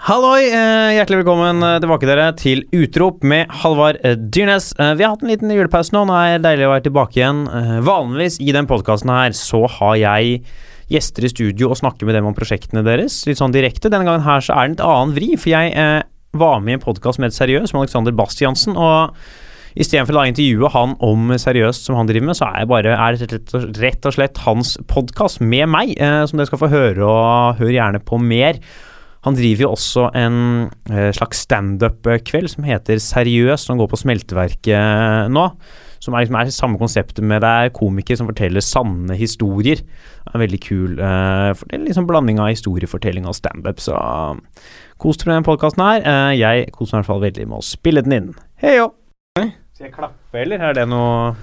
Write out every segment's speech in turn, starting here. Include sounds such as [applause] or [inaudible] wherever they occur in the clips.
Halloi! Eh, hjertelig velkommen eh, tilbake dere til Utrop med Halvard eh, Dyrnes. Vi har hatt en liten julepause nå. Nå er det deilig å være tilbake igjen. Vanligvis i den podkasten her så har jeg gjester i studio og snakker med dem om prosjektene deres. Litt sånn direkte. Denne gangen her så er det en annen vri, for jeg var med i en podkast med et seriøst med Alexander Bastiansen. og Istedenfor å intervjue han om seriøst som han driver med, så er, bare, er det rett og, slett hans podkast med meg, som dere skal få høre, og hør gjerne på mer. Han driver jo også en eh, slags standup-kveld som heter Seriøst, som går på Smelteverket nå. Som er, liksom, er samme konseptet med det er komikere som forteller sanne historier. Det er veldig kul. uh, for det liksom blanding av historiefortelling og standup, så kos dere med den podkasten her. Uh, jeg koser meg i hvert fall veldig med å spille den inn. Hei jo! Skal jeg klappe, eller er det noe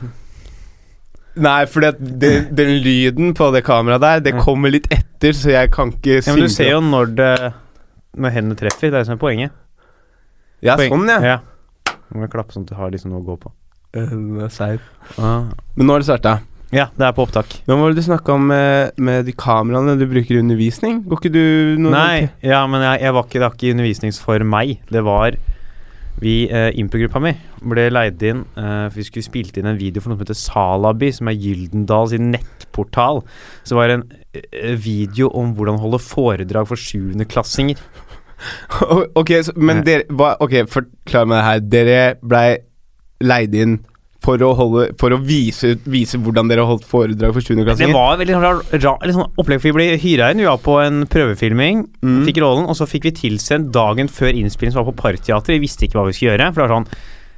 Nei, for den, den lyden på det kameraet der, det kommer litt etter, så jeg kan ikke Ja, men du ser jo når det Når hendene treffer. Det er det som er poenget. Ja, Poeng- sånn, ja. ja. Nå må jeg klappe sånn at du har liksom noe å gå på. Eh, den er seig. Ah. Men nå har det starta. Ja, det er på opptak. Nå hva var det du snakka om med, med de kameraene du bruker i undervisning? Går ikke du noe Nei, ja, men jeg, jeg var ikke, det var ikke undervisnings for meg. Det var Vi, eh, improgruppa mi, ble leid inn eh, for vi skulle spilt inn en video for noe som heter Salaby, som er Gyldendal sin nettportal. Så det var en eh, video om hvordan holde foredrag for sjuendeklassinger. [laughs] ok, så, men dere hva, Ok, forklar meg det her. Dere blei leid inn for å, holde, for å vise, vise hvordan dere har holdt foredrag for Det 7.-klassinger? var veldig rar, rar, sånn opplegg, for vi ble hyra inn. Vi var på en prøvefilming, Mm. fikk rollen, og så fikk vi tilsendt dagen før innspilling som var på Parkteatret. Vi visste ikke hva vi skulle gjøre. For det var sånn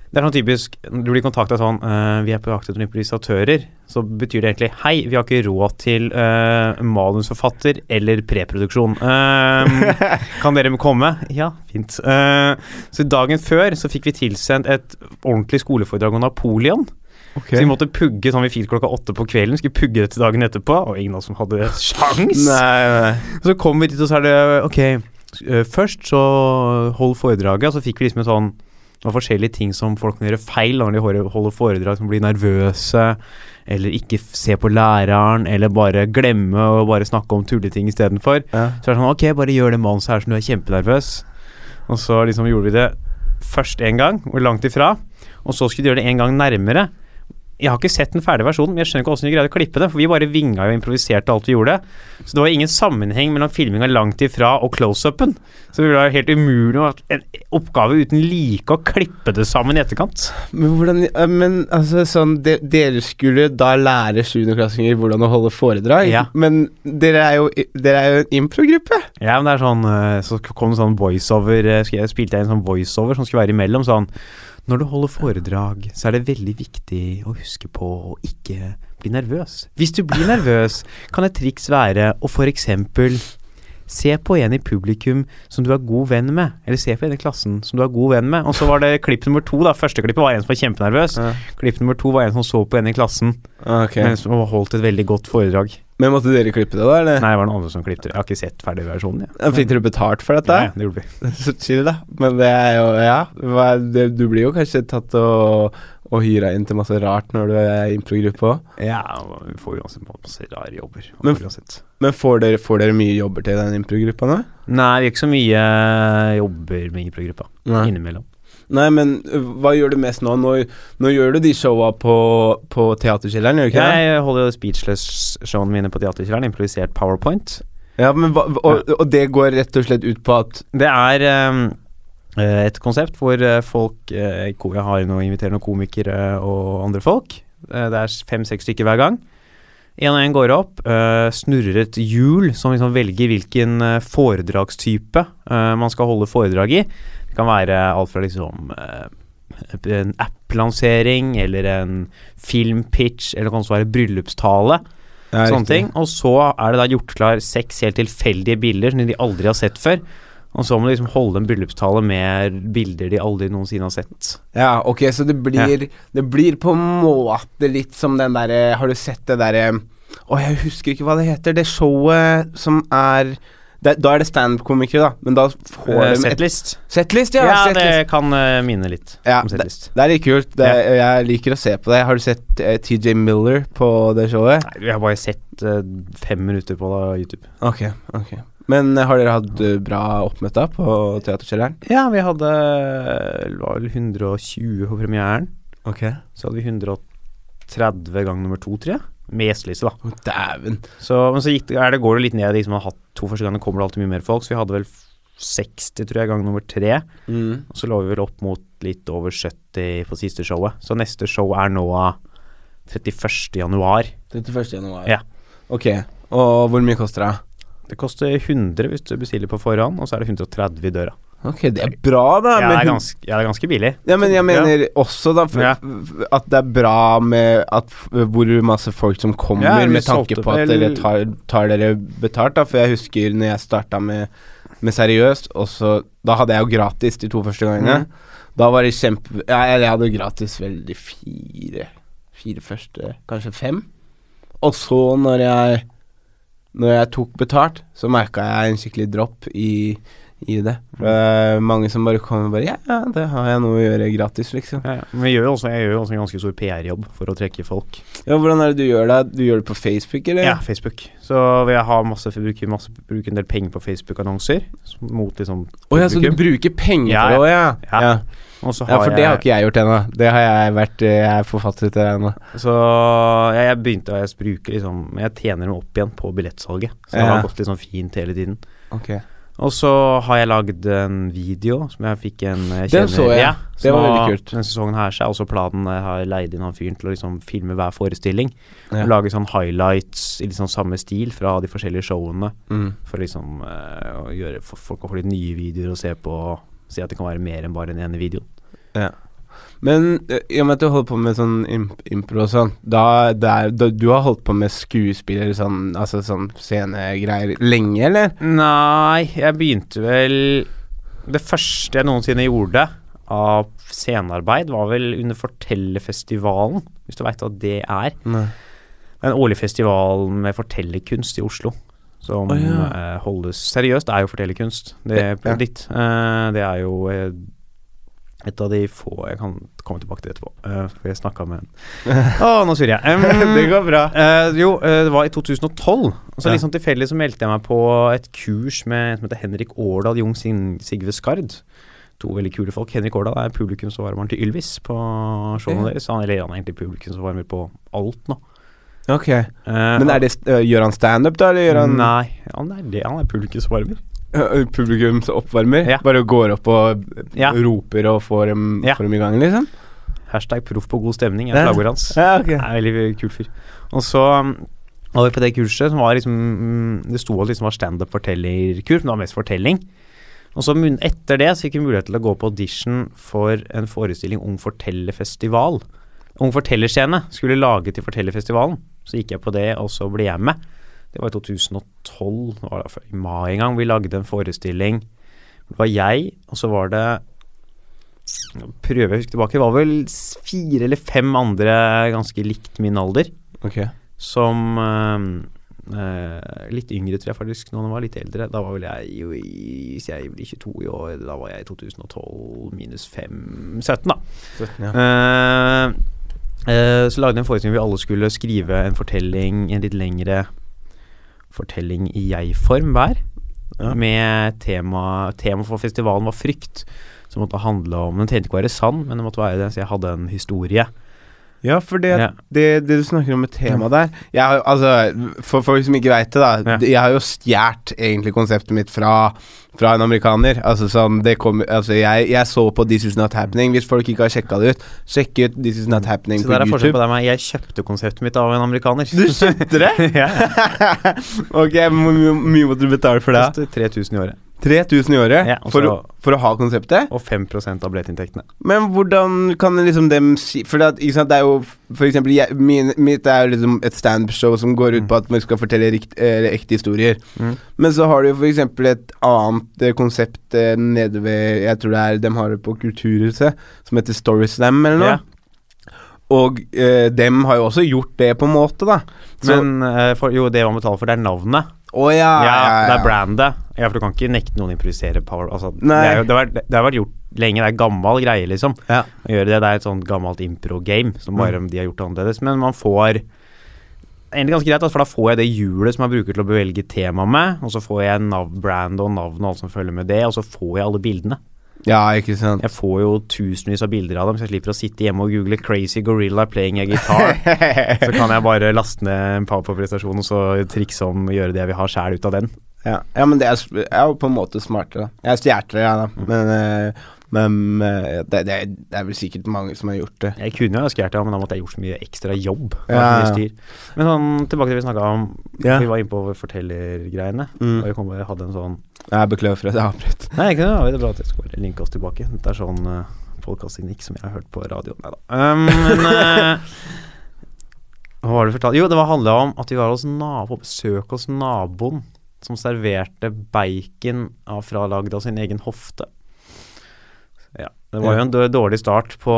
det er sånn typisk Du blir kontakta sånn uh, Vi er på jakt etter improvisatører. Så betyr det egentlig Hei, vi har ikke råd til uh, manusforfatter eller preproduksjon. Uh, [laughs] kan dere komme? Ja, fint. Eh, så dagen før så fikk vi tilsendt et ordentlig skoleforedrag om Napoleon. Okay. Så vi måtte pugge sånn vi fikk klokka åtte på kvelden. Skulle pugge det til dagen etterpå, og ingen av oss som hadde [laughs] sjans. Nei, nei. Så kom vi dit, og så er det Ok, først så hold foredraget, og så fikk vi liksom en sånn det var forskjellige ting som folk kan gjøre feil når de holder- foredrag, som blir nervøse, eller ikke se på læreren, eller bare glemme å bare snakke om tulleting istedenfor. Ja. Så er det sånn Ok, bare gjør det manuset her som du er kjempenervøs. Og så liksom gjorde vi det først én gang, og langt ifra. Og så skulle vi gjøre det en gang nærmere. Jeg har ikke sett den ferdige versjonen, men jeg skjønner ikke hvordan vi greide å klippe det. For vi bare vinga jo og improviserte alt vi gjorde. Så det var ingen sammenheng mellom filminga langt ifra og close-upen. Så det jo helt umulig å- en oppgave uten like å klippe det sammen i etterkant. Men hvordan Men altså sånn de, Dere skulle da lære 7.-klassinger hvordan å holde foredrag, Ja. men dere er jo, dere er jo en improgruppe. Ja, men det er sånn eh, Så kom det sånn voiceover eh, spilte jeg en sånn voiceover som skulle være imellom. Sånn Når du holder foredrag, så er det veldig viktig å huske på å ikke bli nervøs. Hvis du blir nervøs, kan et triks være å eksempel Se på en i publikum som du er god venn med, eller se på en i klassen som du er god venn med. Og så var det klipp nummer to, da. Første klippet var en som var kjempenervøs. Ja. Klipp nummer to var en som så på en i klassen, okay. men som holdt et veldig godt foredrag. Men måtte dere klippe det, da? eller? Nei, det var noen andre som klippet det. Jeg har ikke sett ferdig versjonen. Ja, Fikk dere betalt for dette? Ja, ja, det gjorde vi. [laughs] Så chill, da. Men det er jo Ja. Hva, det, du blir jo kanskje tatt og, og hyra inn til masse rart når du er improgruppe òg. Ja, vi får uansett masse rare jobber. Men- Men får dere, får dere mye jobber til den improgruppa nå? Nei, vi er ikke så mye jobber med improgruppa. Innimellom. Nei, men hva gjør du mest nå? Nå, nå gjør du de showa på, på Teaterkjelleren, gjør du ikke det? Jeg holder jo speechless-showene mine på Teaterkjelleren, improvisert powerpoint. Ja, men hva, og, og det går rett og slett ut på at Det er eh, et konsept hvor eh, folk eh, Jeg har noe, inviterer noen komikere og andre folk. Eh, det er fem-seks stykker hver gang. En og en går opp, uh, snurrer et hjul som liksom velger hvilken eh, foredragstype uh, man skal holde foredrag i. Det kan være alt fra liksom eh, en app-lansering eller en filmpitch, eller det kan også være bryllupstale. ja, sånne riktig. ting. Og så er det da gjort klar seks helt tilfeldige bilder som de aldri har sett før. Og så må du liksom holde en bryllupstale med bilder de aldri noensinne har sett. Ja, ok, så det blir Det blir på en måte litt som den derre Har du sett det derre Å, jeg husker ikke hva det heter. Det showet som er det, Da er det standup-komikere, da, men da får uh, de Setlist. Setlist, ja. Ja, setlist. det kan uh, minne litt Ja, om det, setlist. det er litt kult. Det, Jeg liker å se på det. Har du sett uh, TJ Miller på det showet? Nei, jeg har bare sett uh, fem minutter på YouTube. Ok, ok. Men eh, har dere hatt eh, bra oppmøte på Teaterkjelleren? Ja, vi hadde Det var vel 120 på premieren. Ok. Så hadde vi 130 gang nummer to, tror jeg. Med gjesteliste, da. Dæven. Så, men så gikk det, det, går det litt ned. De som har hatt to første ganger, kommer det alltid mye mer folk. Så vi hadde vel 60, tror jeg, gang nummer tre. Mm. Og så lå vi vel opp mot litt over 70 på siste showet. Så neste show er nå 31. januar. 31. januar. Ja. Ok. Og hvor mye koster det? Det koster 100 hvis du bestiller på forhånd, og så er det 130 i døra. Ok, det er bra, da. Ja, det er ganske, ja, det er ganske billig. Ja, men jeg mener også da for, at det er bra med at hvor masse folk som kommer, med tanke på at dere tar, tar dere betalt, da. For jeg husker når jeg starta med, med Seriøst, og så Da hadde jeg jo gratis de to første gangene. Mm. Da var det kjempe Ja, jeg hadde gratis vel de fire Fire første, kanskje fem. Og så, når jeg Når jeg tok betalt, så merka jeg en skikkelig dropp i, i det. Er mange som bare kommer og bare Ja, det har jeg noe å gjøre gratis, liksom. Ja, ja. Men jeg gjør jo også, jeg også en ganske stor PR-jobb for å trekke folk. Ja, Hvordan er det du gjør det? Du gjør det på Facebook, eller? Ja, Facebook. Så vi har masse, bruker, masse, bruker en del penger på Facebook-annonser mot liksom Å ja, så du bruker penger Ja, på det òg, ja. Ja. ja. Ja, for det har ikke jeg gjort ennå. Det har jeg vært eh, Jeg er forfatter til ennå. Så jeg, jeg begynte å bruke liksom Jeg tjener dem opp igjen på billettsalget. Så det har gått sånn fint hele tiden. Ok. Og så har jeg lagd en video som jeg fikk en jeg Den så jeg. Ja, Det var veldig kult. Denne sesongen her så er også planen Jeg har leid inn han fyren til å liksom filme hver forestilling. Ja. Og lage sånn highlights i liksom samme stil fra de forskjellige showene. Mm. For liksom eh, å gjøre for folk å få litt nye videoer å se på. Og Si at det kan være mer enn bare den ene videoen. Men i og med at du holder på med sånn imp impro og sånn, da, det er, da Du har holdt på med skuespiller, sånn, altså sånn scenegreier, lenge, eller? Nei, jeg begynte vel Det første jeg noensinne gjorde av scenearbeid, var vel under Fortellerfestivalen, hvis du veit hva det er. Nei. Det er en årlig festival med fortellerkunst i Oslo. Som oh, ja. eh, holdes Seriøst, det er jo fortellerkunst. Det, Ja. Eh, det er jo eh, et av de få Jeg kan komme tilbake til det etterpå, uh, for jeg snakka med en [laughs] Å, nå surrer jeg. [laughs] Um, det går bra. Uh, jo, uh, det var i 2012. Og så Ja. litt sånn tilfeldig så meldte jeg meg på et kurs med en som heter Henrik Årdal Jung Sin Sigve Skard. To veldig kule folk. Henrik Årdal er publikumsvarmeren til Ylvis på showene ja. deres. Han, eller han er egentlig publikumsvarmer på alt nå. Ok. Men det, gjør han standup, da, eller gjør han Nei, han er det. Han er publikumsoppvarmer? Ja. Bare går opp og Ja. roper og får dem, Ja. får dem i gang, liksom? Hashtag proff på god stemning er slagordet hans. Ja, okay. Er veldig kul fyr. Og så um, var vi på det kurset som var liksom mm, Det sto at det liksom var standup-fortellerkurs, men det var mest fortelling. Og så etter det så fikk vi mulighet til å gå på audition for en forestilling Ung fortellerfestival. Ung fortellerscene skulle lage til Fortellerfestivalen. Så gikk jeg på det, og så ble jeg med. Det var i 2012, det var i mai en gang. Vi lagde en forestilling. Det var jeg, og så var det Prøver jeg å huske tilbake. Det var vel fire eller fem andre ganske likt min alder Okay. som eh, eh, Litt yngre, tror jeg faktisk. Noen var litt eldre. Da var vel jeg Hvis jeg blir 22 i år, da var jeg i 2012 minus 5 17, da. Ja. Eh, eh, så lagde jeg en forestilling hvor vi alle skulle skrive en fortelling, en litt lengre fortelling i jeg-form hver. Ja. Med tema Tema for festivalen var frykt. Som måtte handle om Den trengte ikke å være sann, men det måtte være det, så jeg hadde en historie. Ja, for det, Ja. det, det du snakker om med tema der jeg har, Altså, For folk som ikke veit det, da. Ja. Jeg har jo stjålet egentlig konseptet mitt fra, fra en amerikaner. Altså sånn det kom, altså jeg, jeg så på This Is Not Happening. Hvis folk ikke har sjekka det ut, sjekk ut This Is Not Happening Så på der er forskjell på deg og meg. Jeg kjøpte konseptet mitt av en amerikaner. Du kjøpte det? [laughs] ja. [laughs] ok, hvor mye måtte du betale for det? Koster 3000 i året. 3000 i året Ja, for, å, for å ha konseptet? Og 5% av billettinntektene. Men hvordan kan liksom dem si For det, sant, det er jo For eksempel jeg, min, Mitt er jo liksom et standup-show som går ut Mm. på at man skal fortelle rikt, eller, ekte historier. Mm. Men så har du jo for eksempel et annet eh, konsept eh, nede ved Jeg tror det er De har det på Kulturhuset, som heter Storyslam eller noe. Ja. Og eh, dem har jo også gjort det på en måte, da. Så, Men eh, for, jo, det man betaler for, det er navnet. Å ja, Ja, ja, ja. Det er brandet. Ja, for du kan ikke nekte noen å improvisere power. Altså, det, jo, det, har, det har vært gjort lenge. Det er gammel greie, liksom. Ja. Å gjøre det. Det er et sånt gammelt impro-game som bare de har gjort annerledes. Men man får egentlig ganske greit, for da får jeg det hjulet som jeg bruker til å bevelge tema med, og så får jeg nav brand og navn og alt som følger med det, og så får jeg alle bildene. Ja, ikke sant. Jeg får jo tusenvis av bilder av dem, så jeg slipper å sitte hjemme og google 'crazy gorilla playing a guitar'. [laughs] så kan jeg bare laste ned en PowerPoint-prestasjon og så trikse om og gjøre det jeg vil ha sjæl ut av den. Ja, ja men det er, er jo på en måte smartere. Jeg stjal det, jeg, da. Men, eh, men eh, det, det, det er vel sikkert mange som har gjort det. Jeg kunne jo skjært det men da måtte jeg gjort så mye ekstra jobb. Ja, mye Men sånn, tilbake til det vi snakka om. Ja. Vi var inne på fortellergreiene. Mm. Og jeg, kom, jeg hadde en sånn Jeg beklager for at jeg avbrøt. Nei, ikke det. Det er bra at jeg skal linke oss tilbake. Dette er sånn uh, podkastteknikk som jeg har hørt på radio. Nei da. Um, men uh, [laughs] Hva var det fortalt? Jo, det var handla om at vi var hos nabo, besøk hos naboen som serverte bacon av fralagd av sin egen hofte. Det var jo en dårlig start på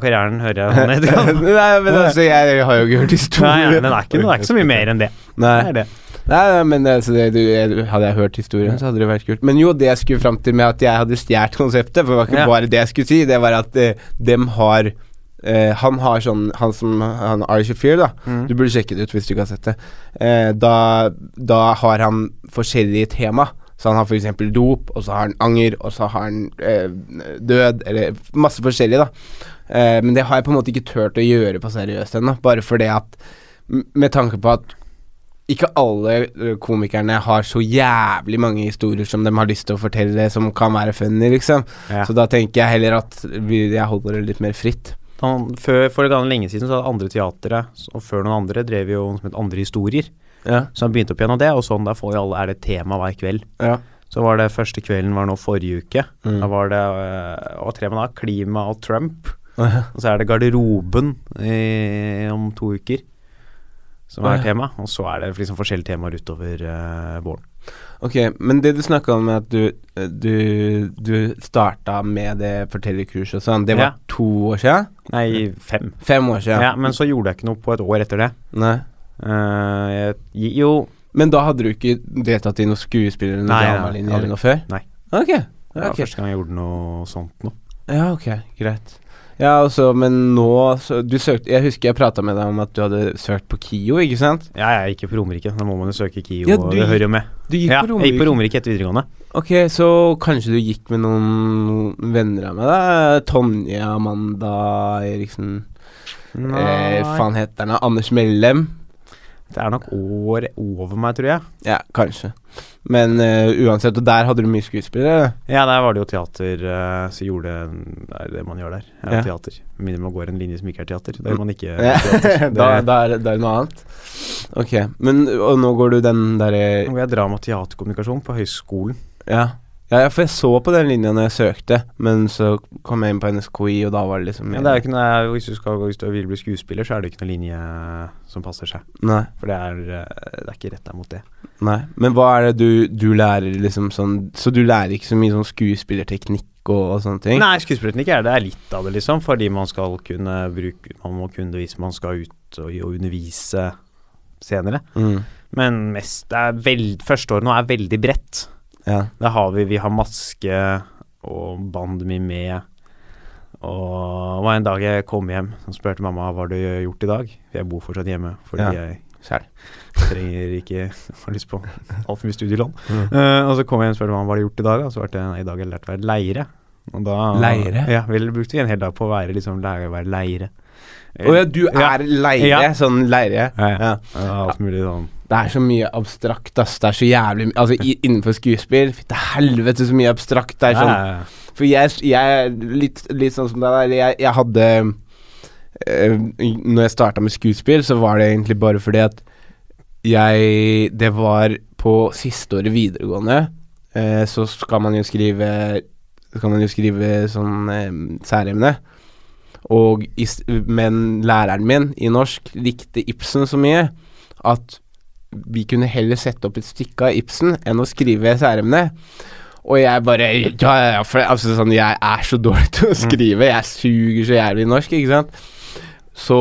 karrieren, hører jeg. [laughs] Nei, men altså, jeg har jo ikke hørt Nei, historien. ja, den er ikke, det er ikke så mye mer enn det. Nei, Det det. nei, nei men altså, det, du, hadde jeg hørt historien, så hadde det vært kult. Men jo, det jeg skulle fram til med at jeg hadde stjålet konseptet, for det var ikke bare det jeg skulle si, det var at eh, dem har eh, Han har sånn Han som han Ari Shafir, da. Mm. Du burde sjekke det ut hvis du ikke har sett det. Eh, da, da har han forskjellige tema. Så han har f.eks. dop, og så har han anger, og så har han eh, død, eller masse forskjellig, da. Eh, men det har jeg på en måte ikke turt å gjøre på seriøst ennå, bare fordi at Med tanke på at ikke alle komikerne har så jævlig mange historier som de har lyst til å fortelle som kan være funny, liksom. Ja. Så da tenker jeg heller at jeg holder det litt mer fritt. Han, før, for lenge siden så hadde andre teatre, og før noen andre, drev jo som het Andre historier. Ja. Så han begynte opp igjen og det, og sånn der får jo alle, er det tema hver kveld. Ja. Så var det første kvelden var nå forrige uke. Mm. Da var det øh, Hva tre da? Klima og Trump. Og så er det garderoben i, om to uker som er tema. Og så er det liksom forskjellige temaer utover øh, våren. Ok, men det du snakka om at du, ø, du, du starta med det fortellerkurset og sånn, det var Ja. to år siden? Nei, fem. Fem år sia. Ja. men så gjorde jeg ikke noe på et år etter det. Nei. Eh, jeg, jo Men da hadde du ikke deltatt i noen skuespiller eller Nei, nei, dramalinje eller noe før? Nei. Ok. Det var okay. første gang jeg gjorde noe sånt nå. Ja, ok, greit. Ja, altså, men nå så, Du søkte Jeg husker jeg prata med deg om at du hadde søkt på KIO, ikke sant? Ja, jeg gikk på Romerike. Da må man jo søke KIO, Ja, det hører jo med. Du gikk Ja, på jeg gikk på Romerike. Etter videregående. Ok, så kanskje du gikk med noen venner av meg, da? Tonje, Amanda Eriksen eh, Faen heter han? Anders Mellem? Det er nok år over meg, tror jeg. Ja, kanskje. Men uh, uansett, og der hadde du mye skuespillere? Ja, der var det jo teater uh, så gjorde Det er det man gjør der. Ja, Ja. teater. Med mindre man går en linje som ikke er teater. Da gjør man ikke [laughs] Ja, teater. Det, da, da, er, det- da er det noe annet? Ok, men og nå går du den derre Nå går jeg drama og teaterkommunikasjon på høyskolen. Ja. Ja, ja, for jeg så på den linja når jeg søkte, men så kom jeg inn på NSKI, og da var det liksom Men det er ikke noe, hvis, du skal, hvis du vil bli skuespiller, så er det ikke noen linje som passer seg. Nei. For det er, eh, det er ikke retta mot det. Nei. Men hva er det du, du lærer, liksom sånn Så du lærer ikke så mye sånn skuespillerteknikk og, og sånne ting? Nei, skuespillerteknikk er det er litt av det, liksom. Fordi man skal kunne bruke Man må kunne det hvis man skal ut og, og undervise senere. Mm. Men mest det er veld, Førsteåret nå er veldig bredt. Ja. Det har vi Vi har maske og band med Og det var en dag jeg kom hjem og spurte mamma hva har du gjort i dag. For jeg bor fortsatt hjemme fordi Ja. jeg Sjæl. trenger ikke har lyst på altfor mye studielån. Mm. Uh, og så kom jeg hjem og spurte mamma hva har du gjort i dag. Og så ble det nei, i dag har jeg lært å være leire. Og da, Leire? Ja, vel brukte vi en hel dag på å være liksom lære å være leire. Å ja, du er leire? Ja. Sånn leire? Ja, ja. Ja. Ja, alt mulig sånn. Det er så mye abstrakt, ass. Det er så jævlig mye. Altså, i, innenfor skuespill Fytte helvete, så mye abstrakt. Det er sånn. For jeg, jeg litt, litt sånn som deg der. Jeg, jeg hadde øh, Når jeg starta med skuespill, så var det egentlig bare fordi at jeg Det var på siste året videregående, øh, så skal man jo skrive Skal man jo skrive sånn øh, særemne. Og men læreren min i norsk likte Ibsen så mye at vi kunne heller sette opp et stykke av Ibsen enn å skrive særemne. Og jeg bare Ja, ja, for altså, sånn, jeg er så dårlig til å skrive. Jeg suger så jævlig norsk, ikke sant. Så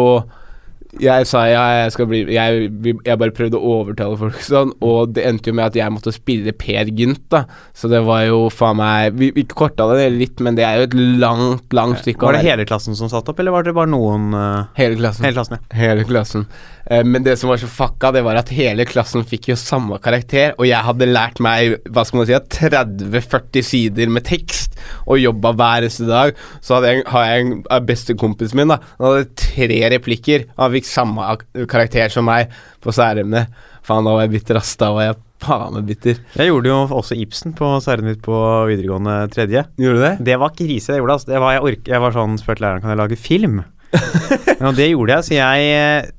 Jeg sa jeg skal bli Jeg, jeg bare prøvde å overtale folk sånn, og det endte jo med at jeg måtte spille Per Gynt, da. Så det var jo faen meg Vi, vi korta det litt, men det er jo et langt, langt stykke. Var det hele klassen som satt opp, eller var det bare noen uh... Hele klassen. Hele klassen, ja. Hele klassen. Uh, men det som var så fucka, det var at hele klassen fikk jo samme karakter, og jeg hadde lært meg hva skal man si, 30-40 sider med tekst og jobba hver eneste dag. Så jeg, har jeg en bestekompisen min, da. Han hadde tre replikker. Han fikk samme karakter som meg på særemne. Faen, da var jeg bitter, ass. Da var jeg faen meg bitter. Jeg gjorde jo også Ibsen på særemne mitt på videregående tredje. Gjorde du det? Det var krise, jeg gjorde ass. det. Var, jeg, ork, jeg var sånn spurte læreren kan jeg lage film. [laughs] og det gjorde jeg, så jeg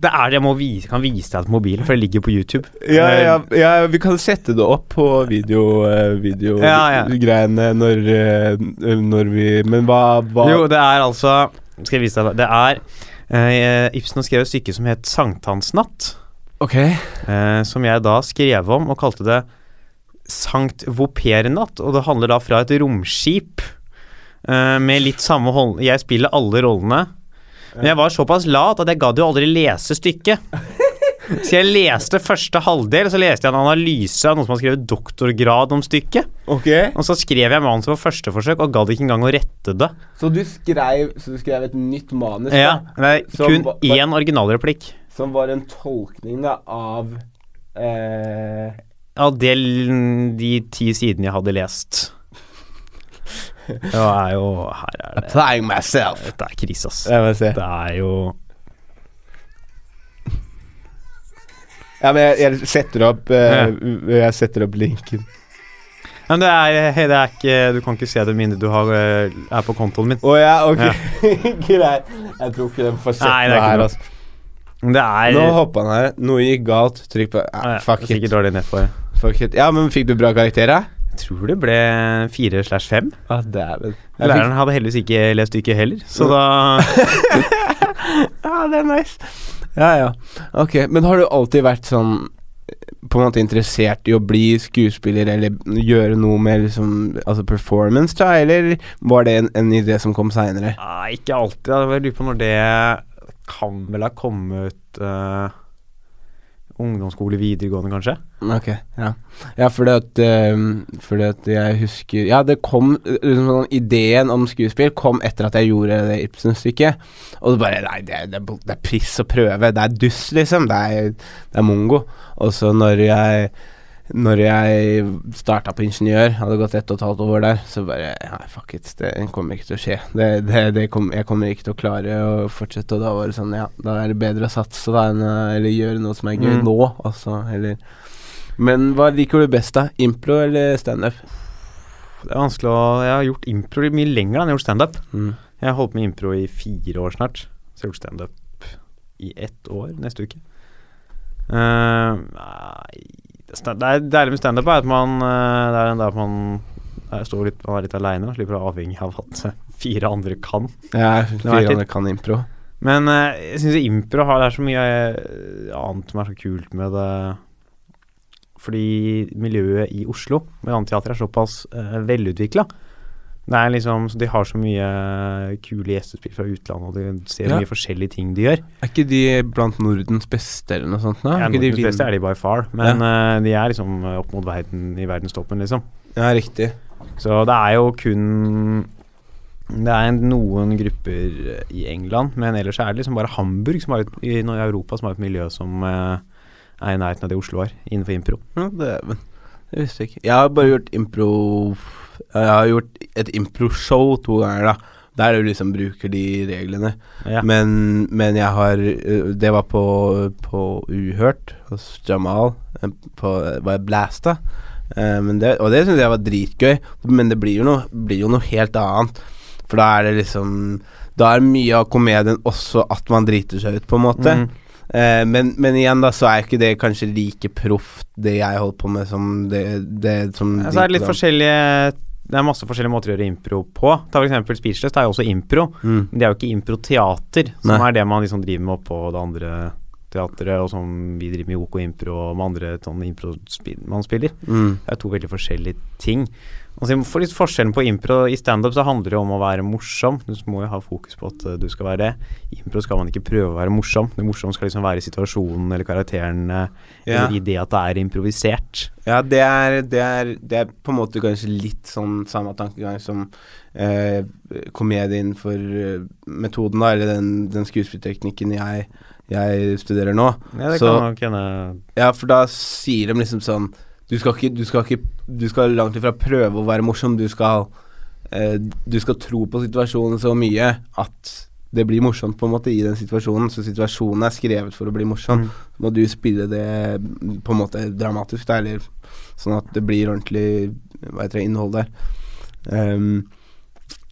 Det er det jeg må vise, kan vise deg på mobilen, for det ligger på YouTube. Ja, Eh, ja, ja, vi kan sette det opp på video, eh, video Ja, når, eh, når vi Men hva, hva Jo, det er altså Skal jeg vise deg det? Det er uh, Ibsen har skrevet et stykke som het 'Sankthansnatt'. Okay. Uh, som jeg da skrev om og kalte det Sankt Vopernatt, og det handler da fra et romskip uh, med litt samme hold... Jeg spiller alle rollene. Men jeg var såpass lat at jeg gadd jo aldri lese stykket. Så jeg leste første halvdel, så leste jeg en analyse av noen som har skrevet doktorgrad om stykket. Okay. Og så skrev jeg manuset på første forsøk, og gadd ikke engang å rette det. Så du skrev, så du skrev et nytt manus Ja, det er kun var, én originalreplikk. som var en tolkning da av eh, Av ja, de ti sidene jeg hadde lest. [laughs] Det er jo Her er det Applying myself. Dette er krise, ass. Jeg må se. Det er jo Ja, men jeg, jeg setter opp eh, Jeg setter opp linken. Men det er, hei, det er ikke Du kan ikke se det minnet du har, eh, er på kontoen min. Å ja, ok. [laughs] Greit. Jeg tror ikke den får sett Nei, det er noe ikke her, noe. altså. Det er Nå hoppa han her. Noe gikk galt. Trykk på Ja, ah, Fuck it. Sikkert dårlig nett for det. Fuck it. Ja, men fikk du bra karakter, da? Tror det ble fire slash fem. Ah. Jeg fikk- Læreren hadde heldigvis ikke lest stykket heller, så da [laughs] Ja, det er nice. Ja, ja. Ok, men har du alltid vært sånn på en måte interessert i å bli skuespiller eller gjøre noe med liksom Altså performance, da, eller var det en, en idé som kom seinere? Nei, ikke alltid. Jeg lurer på når det kan vel ha kommet uh, ungdomsskole, videregående, kanskje? Ok, ja. Ja, fordi at, eh, fordi at jeg husker Ja, det kom liksom sånn Ideen om skuespill kom etter at jeg gjorde det Ibsen-stykket. Og så bare Nei, det, det, det er piss å prøve. Det er dust, liksom. Det er, det er mongo. Og så når jeg når jeg starta på ingeniør, hadde gått ett og et halvt år der, så bare Nei, fuck it, det kommer ikke til å skje. Det, det, det kom, jeg kommer ikke til å klare å fortsette. Og da var det sånn, ja, da er det bedre å satse, da, enn eller gjøre noe som er gøy Mm. nå, altså. Eller Men hva liker du best, da? Impro eller standup? Det er vanskelig å Jeg har gjort impro mye lenger enn jeg har gjort standup. Mm. Jeg har holdt med impro i fire år snart, så jeg har gjort standup i ett år neste uke. Uh, nei det er deilig med standup, er at man eh, Det er en der man er, står litt, man er litt aleine og slipper å være avhengig av at fire andre kan. Ja, fire andre kan impro. Men eh, jeg syns impro har det er så mye eh, annet som er så kult med det. Fordi miljøet i Oslo med annet-teater er såpass uh, velutvikla. Det er liksom, så De har så mye kule gjestespill fra utlandet, og de ser Ja. mye forskjellige ting de gjør. Er ikke de blant Nordens beste, eller noe sånt? Da? Ja, Nordens de beste er de by far, men eh, de er liksom eh, opp mot verden i verdenstoppen, liksom. Ja, riktig. Så det er jo kun Det er noen grupper eh, i England, men ellers er det liksom bare Hamburg som har et, i Europa som har et miljø som uh, er i nærheten av det Oslo har, innenfor impro. Ja, det, Det visste jeg ikke. Jeg har bare gjort impro Jeg har gjort et improshow to ganger, da. Der du liksom bruker de reglene. Ja. Men, men jeg har øh, Det var på, på Uhørt hos Jamal. øh, På Var jeg Blasta? Eh, men det, og det syns jeg var dritgøy. Men det blir jo, noe, blir jo noe helt annet. For da er det liksom Da er mye av komedien også at man driter seg ut, på en måte. Mm. Eh, men, men igjen, da, så er ikke det kanskje like proft, det jeg holder på med, som det, det som Ja, så er det litt forskjellige Det er masse forskjellige måter å gjøre impro på. Ta eksempel Speechless, det er jo også impro. Mm. Men det er jo ikke improteater, som Nei. er det man liksom driver med oppå det andre teatret, og som vi driver med i OK Impro og med andre sånne impro-spill man spiller. Mm. Det er to veldig forskjellige ting. Altså, for litt Forskjellen på impro i standup så handler det om å være morsom. Du må jo ha fokus på at uh, du skal være det. I impro skal man ikke prøve å være morsom. Det morsomme skal liksom være i situasjonen eller karakteren Ja. eller i det at det er improvisert. Ja, det er, det, er, det er på en måte kanskje litt sånn samme tankegang som eh, komedien for eh, metoden, da, eller den, den skuespillteknikken jeg, jeg studerer nå. Ja, det Så- kan nok hende Ja, for da sier de liksom sånn Du skal ikke Du skal, ikke, du skal langt ifra prøve å være morsom, du skal eh, Du skal tro på situasjonen så mye at det blir morsomt på en måte i den situasjonen. Så situasjonen er skrevet for å bli morsom. Mm. Må du spille det på en måte dramatisk, da, eller sånn at det blir ordentlig hva heter det, innhold der. Um,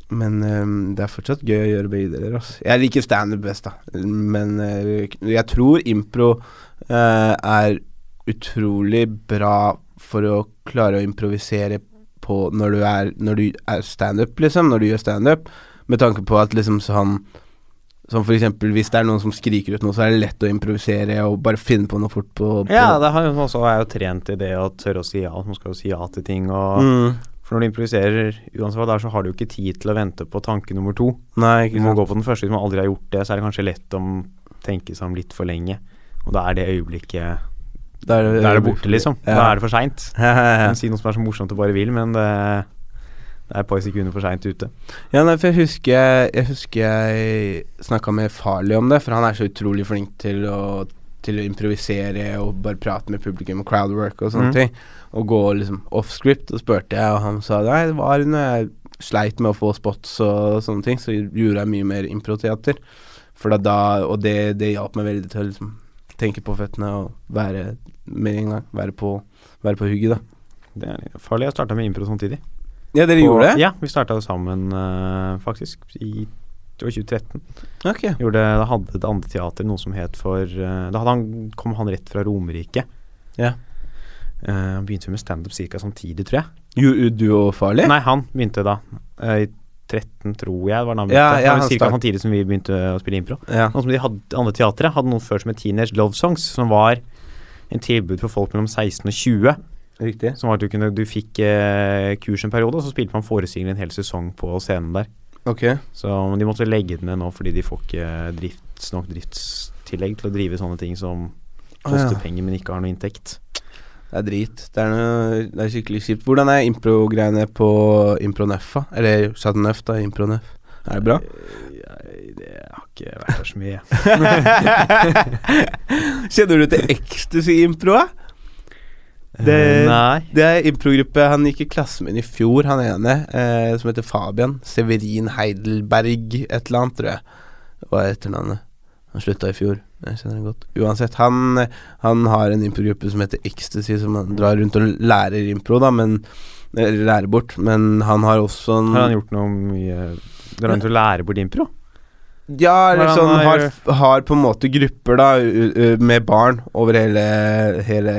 men um, det er fortsatt gøy å gjøre begge deler. Altså. Jeg liker standup best, da. Men uh, jeg tror impro uh, er utrolig bra for å klare å improvisere på når du er, når du er standup, liksom. Når du gjør standup. Med tanke på at liksom sånn Som for eksempel hvis det er noen som skriker ut noe, så er det lett å improvisere og bare finne på noe fort på, på Ja, det har jo også er jo trent i det å tørre å si ja. Man skal jo si ja til ting. Og, mm. For når du improviserer, uansett hva det er, så har du jo ikke tid til å vente på tanke nummer to. Nei, Du må gå på den første. Hvis man aldri har gjort det, så er det kanskje lett å tenke seg om litt for lenge. Og da er det øyeblikket Da er Da er det borte, liksom. Ja. Da er det for seint. [laughs] si noe som er så morsomt du bare vil, men det, det er et par sekunder for seint ute. Ja, nei, for jeg husker Jeg husker jeg snakka med Farley om det, for han er så utrolig flink til å, til å improvisere og bare prate med publikum og crowdwork og sånne mm. ting. Og gå liksom off script, og spurte jeg, og han sa nei, det var når jeg sleit med å få spots og sånne ting, så gjorde jeg mye mer improteater. For da Og det, det hjalp meg veldig til å liksom tenke på føttene og være med en gang. Være på, være på hugget, da. Det er farlig. Jeg starta med impro samtidig. Ja, dere gjorde det? Ja, vi starta sammen uh, faktisk i 2013. Ok. Gjorde, da hadde det andre teater noe som het for uh, Da han, kom han rett fra Romerike. Ja. Uh, begynte med standup ca. samtidig, tror jeg. Jo, du og Farley? Nei, han begynte da. Uh, I 13, tror jeg, var da han Ja, begynte. ja, det han start- samtidig som vi begynte å spille impro. Ja. Noe som de hadde andre teatret hadde noe før som het Teenage Love Songs, som var en tilbud for folk mellom 16 og 20. Riktig. Som var at du, kunne, du fikk eh, kurs en periode, og så spilte man forestilling en hel sesong på scenen der. Ok. Så de måtte legge den ned nå fordi de får ikke drifts, nok driftstillegg til å drive sånne ting som koster koster ja. penger, men ikke har noe inntekt. Det er drit. Det er, noe, det er skikkelig kjipt. Hvordan er impro-greiene på Impronøff, da? Eller Chateauneuf, da. Impronef. Er det bra? Ikke vært der så mye. [laughs] Kjenner du til Ecstasy-impro? Det- Nei. Det er improgruppe Han gikk i klasse min i fjor, han ene, eh, som heter Fabian. Severin Heidelberg et eller annet, tror jeg. Hva er etternavnet? Han slutta i fjor. Jeg kjenner det godt. Uansett, han, han har en improgruppe som heter Ecstasy, som han drar rundt og lærer impro, da, men Eller lærer bort. Men han har også en Har han gjort noe mye Drar han til å lære bort impro? Ja, eller sånn har, har- på en måte grupper da med barn over hele, hele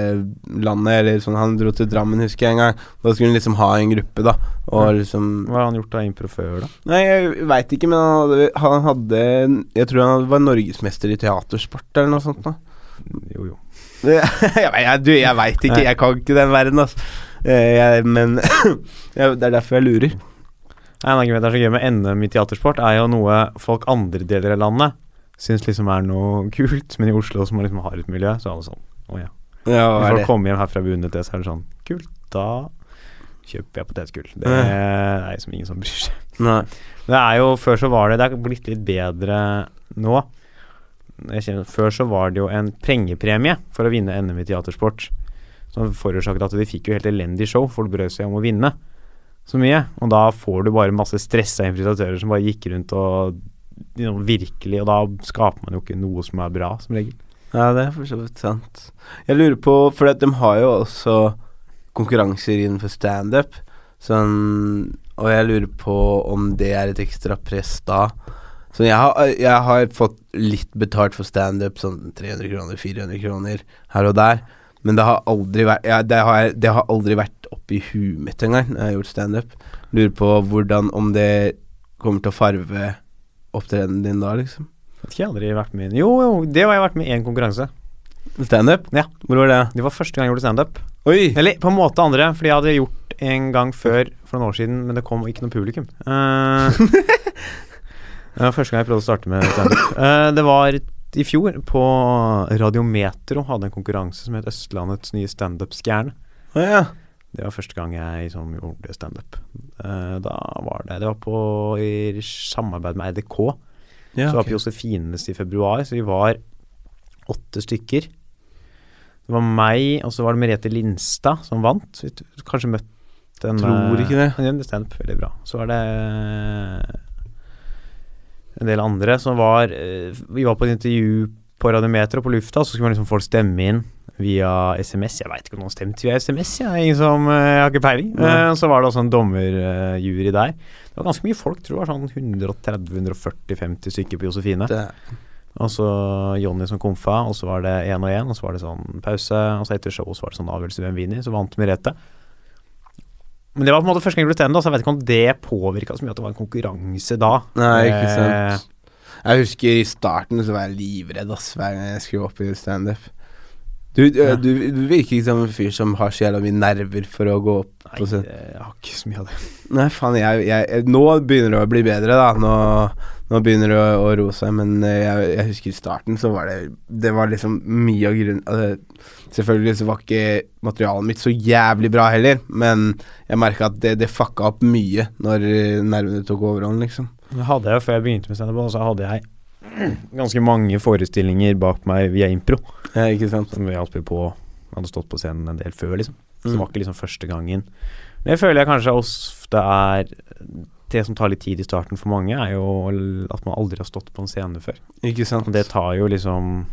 landet. Eller sånn Han dro til Drammen, husker jeg en gang. Da skulle han liksom ha en gruppe, da. Og liksom Hva har han gjort av impro før, da? Nei, jeg veit ikke, men han hadde, han hadde Jeg tror han var norgesmester i teatersport eller noe sånt. da Jo, jo. [laughs] jeg, jeg, Du, jeg veit ikke. Jeg kan ikke den verden, altså. Jeg, men [laughs] det er derfor jeg lurer. En av grunnene det er så gøy med NM i teatersport, er jo noe folk andre deler av landet syns liksom er noe kult, men i Oslo som liksom har et miljø, så er det sånn Å ja. Ja, Hvis er folk kommer hjem herfra bundet det, så er det sånn Kult, da kjøper jeg potetgull. Det Ja. er liksom ingen som bryr seg. Nei. Det er jo Før så var det Det er blitt litt bedre nå. Kjenner, før så var det jo en pengepremie for å vinne NM i teatersport. Som forårsaket at de fikk jo helt elendig show. Folk brød seg om å vinne så mye. Og da får du bare masse stressa infiltratører som bare gikk rundt og you know, virkelig Og da skaper man jo ikke noe som er bra, som regel. Ja, det er for så vidt sant. Jeg lurer på For de har jo også konkurranser innenfor standup. Sånn Og jeg lurer på om det er et ekstra press da. Så jeg har, jeg har fått litt betalt for standup, sånn 300 kroner, 400 kroner her og der. Men det har aldri vært ja, det, har, det har aldri vært oppi huet mitt engang når jeg har gjort standup. Lurer på hvordan Om det kommer til å farve opptredenen din da, liksom. Vet ikke, jeg har aldri vært med i Jo, jo, det har jeg vært med i én konkurranse. Standup? Ja. Hvor var det? Det var første gang jeg gjorde standup. Eller på en måte andre, fordi jeg hadde gjort en gang før for noen år siden, men det kom ikke noe publikum. Uh, [laughs] det var første gang jeg prøvde å starte med standup. Uh, det var i fjor, på Radiometro, hadde en konkurranse som het Østlandets nye standup-stjerne. Oh, ja. Det var første gang jeg liksom gjorde standup. Uh, da var det Det var på i samarbeid med RDK. ja Så var ok. på Josefines i februar, så vi var åtte stykker. Det var meg, og så var det Merete Lindstad som vant. Vi kanskje møtt en Tror ikke. Ja, det veldig bra. Så var det en del andre som var eh, Vi var på et intervju på Radiometer og på lufta, så skulle man liksom folk stemme inn via SMS. Jeg veit ikke om noen stemte via SMS, jeg. Ingen som eh, Jeg har ikke peiling. Nei. Eh, så var det også en dommerjury der. Det var ganske mye folk, tror jeg var sånn 130-140-50 stykker på Josefine. Det, Og så Jonny som komfa, og så var det én og én, og så var det sånn pause. Og så etter showet så var det sånn avgjørelse hvem vinner, så vant Merete. Men det var på en måte første gang jeg ble stand, så jeg vet ikke om det påvirka så mye at det var en konkurranse da. nei, ikke Eh, sant. Jeg husker i starten så var jeg livredd ass, hver gang jeg skulle opp i standup. Du, du, Ja. du, du virker ikke som en fyr som har så jævla mye nerver for å gå opp Nei, scenen. jeg har ikke så mye av det. Nei, faen, jeg, jeg, Nå begynner det å bli bedre, da. Nå, nå begynner det å, å roe seg, men eh, jeg, jeg husker i starten så var det Det var liksom mye av grunnen altså, Selvfølgelig så var ikke materialet mitt så jævlig bra heller, men jeg merka at det, det fucka opp mye når eh, nervene tok overhånd, liksom. Det hadde jeg jo før jeg begynte med standup, så hadde jeg [clears throat] ganske mange forestillinger bak meg via impro. Ja, ikke sant? Som vi alltid på hadde stått på scenen en del før, liksom. Så det Mm. var ikke liksom første gangen. Det føler jeg kanskje ofte er Det som tar litt tid i starten for mange, er jo at man aldri har stått på en scene før. Ikke sant? Og det tar jo liksom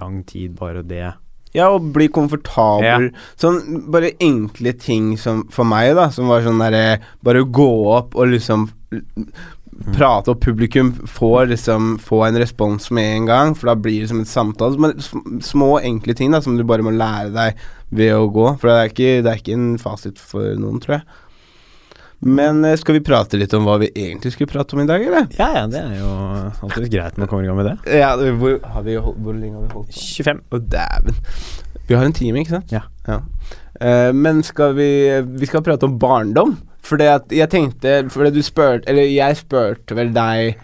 lang tid, bare det. Ja, og bli komfortabel. Sånn bare enkle ting som for meg, da, som var sånn derre Bare gå opp og liksom prate, og publikum får liksom få en respons med en gang, for da blir det som en samtale. Men små, enkle ting da som du bare må lære deg ved å gå. For det er ikke, det er ikke en fasit for noen, tror jeg. Men eh, skal vi prate litt om hva vi egentlig skulle prate om i dag, eller? Ja, ja, det er jo alltid greit når man kommer i gang med det. Ja, hvor, har vi hvor lenge har vi holdt på? 25. Å, dæven. Vi har en time, ikke sant? Ja. Eh, men skal vi Vi skal prate om barndom. For det at jeg tenkte For du spurte Eller jeg spurte vel deg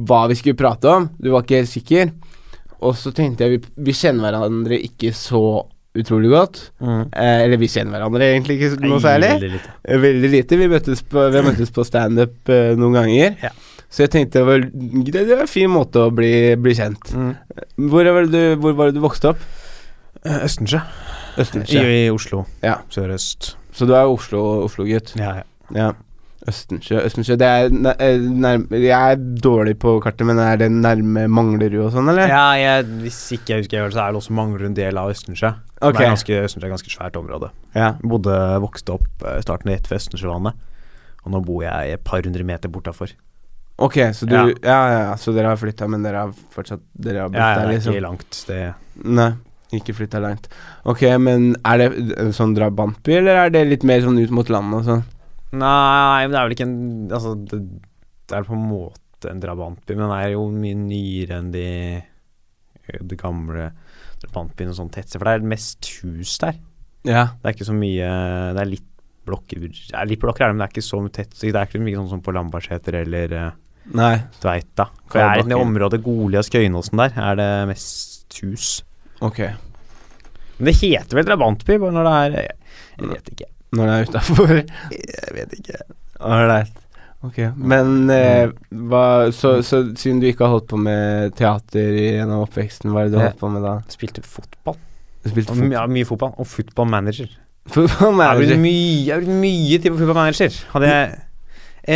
hva vi skulle prate om. Du var ikke helt sikker. Og så tenkte jeg vi, vi kjenner hverandre ikke så utrolig godt. Mm. Eh, eller vi kjenner hverandre egentlig ikke noe særlig. Veldig lite. Eh, Veldig lite. Vi, møttes på, vi har møttes på standup eh, noen ganger. Ja. Så jeg tenkte det var, det var en fin måte å bli, bli kjent. Mm. Hvor var, det du, hvor var det du vokste opp? Østensjø. Østensjø. I, I Oslo. Ja. Sørøst. Så du er Oslo- Oslo-gutt? Ja, ja. ja. Østensjø Østensjø Det er eh, nærme Jeg er dårlig på kartet, men er det nærme Manglerud og sånn, eller? Ja, jeg, hvis ikke jeg husker helt, så er det også Manglerud en del av Østensjø. Som Det er ganske, Østensjø er et ganske svært område. Ja. Bodde, vokste opp eh, starten rett ved Østensjøvannet. Og nå bor jeg et par hundre meter bortafor. Ok, så du Ja. Ja, ja, ja, så dere har flytta, men dere har fortsatt Dere har bodd Ja, ja, der, liksom? er liksom? ikke langt. Det Nei, ikke flytta langt. Ok, men er det en sånn drabantby, eller er det litt mer sånn ut mot landet og sånn? Nei, men det er vel ikke en Altså, det, det er på en måte en drabantby, men den er jo mye nyere enn de de gamle drabantbyene og sånn tettsted. For det er mest hus der. Ja. Det er ikke så mye Det er litt blokker er Litt blokker er det, men det er ikke så tett. Det er ikke mye sånn som på Lambertseter eller uh, Nei. Tveita. For det er i det området Golias-Skøyenåsen der, er det mest hus. Ok. Men det heter vel drabantby, når det er jeg vet ikke. Når det er utafor. Jeg vet ikke. Ålreit. Ok. Men eh, hva så, så siden du ikke har holdt på med teater gjennom oppveksten, hva er det du har holdt på med da? Spilte fotball. Du spilte fotball. Ja, mye fotball. Og football manager. Brukt manager. mye, jeg har brukt mye tid på footballmanager. Hadde jeg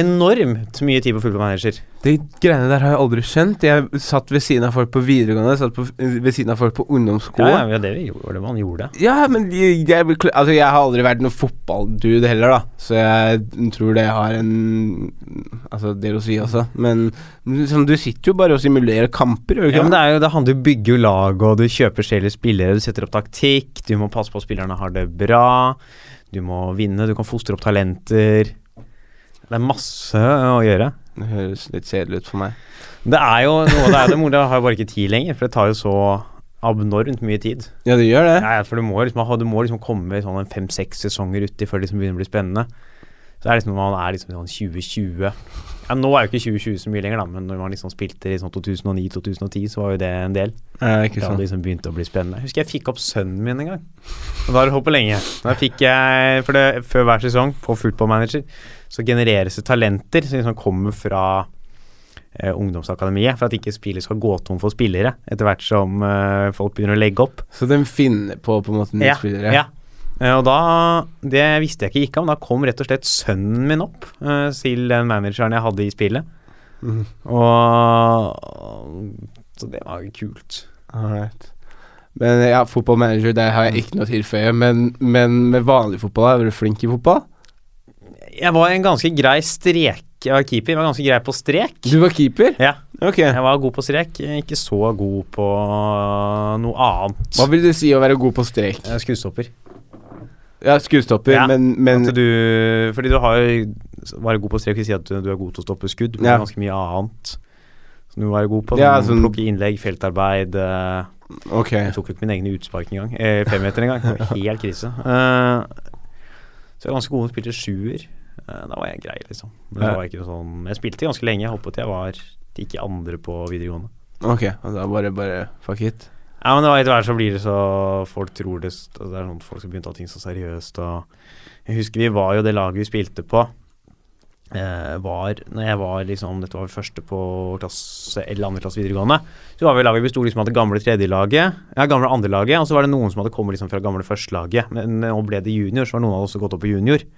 enormt mye tid på footballmanager. De greiene der har jeg aldri skjønt. Jeg satt ved siden av folk på videregående, satt på, ved siden av folk på Ja, ungdomsskolen. ja, ja, det det man gjorde. Ja, men jeg, jeg, altså, jeg har aldri vært noen fotballdude heller, da. Så jeg tror det har en Altså, del å si også. Men liksom, du sitter jo bare og simulerer kamper, gjør du Ja, men det, er jo, det handler jo om å bygge jo lag, og du kjøper selv spillere, du setter opp taktikk, du må passe på at spillerne har det bra, du må vinne, du kan fostre opp talenter. Det er masse å gjøre. Det høres litt kjedelig ut for meg. Det er jo noe det er det, mor, det har jo bare ikke tid lenger, for det tar jo så abnormt mye tid. Ja, det gjør det. Ja, for du må liksom, du må liksom komme sånn fem-seks sesonger uti før det liksom begynner å bli spennende. Så det er liksom når man er liksom sånn 2020 Ja, nå er jo ikke 2020 så mye lenger, da, men når man liksom spilte i sånn 2009-2010, så var jo det en del. Ja, ikke Da det liksom begynte å bli spennende. Jeg husker jeg fikk opp sønnen min en gang. Og da har det holdt på lenge. Da fikk jeg, for det, Før hver sesong på Football Manager så genereres det talenter som liksom kommer fra eh, ungdomsakademiet, for at ikke spillet skal gå tom for spillere etter hvert som eh, folk begynner å legge opp. Så den finner på på en måte nye spillere? Ja. Eh, og da Det visste jeg ikke gikk an. Da kom rett og slett sønnen min opp eh, til den manageren jeg hadde i spillet. Mm. Og Så det var jo kult. Alright. Men ja, fotballmanager, der har jeg ikke noe å tilføye. Men, men med vanlig fotball, er du flink i fotball? Jeg var en ganske grei strek Jeg var keeper, jeg var ganske grei på strek. Du var keeper? Ja, Ok. jeg var god på strek. Ikke så god på noe annet. Hva vil det si å være god på strek? Skuddstopper. Ja, skuddstopper, Ja, men, men At du Fordi du har jo Være god på strek vil si at du, du er god til å stoppe skudd, men Ja. ganske mye annet. Så du være god på Ja, sånn, plukke innlegg, feltarbeid eh, Ok. Jeg tok jo ikke mine egne utspark engang. Eh, femmeter engang. Det var helt krise. Uh, så jeg var ganske god til å spille sjuer. Eh, da var jeg grei, liksom. Men var ikke sånn Jeg spilte ganske lenge. Jeg håpet jeg var ikke andre på videregående. Ok, da bare, bare fuck it. Ja, men det var etter hvert så blir det så Folk tror det altså Det er sånn folk som begynte å ta ting så seriøst og Jeg husker vi var jo det laget vi spilte på eh, Var Når jeg var liksom Dette var første på klasse eller andre klasse videregående Så var vi laget vi besto liksom av det gamle tredjelaget Ja, gamle andrelaget Og så var det noen som hadde kommet liksom fra gamle førstelaget Men nå ble det junior Så var noen av oss som gått opp på junior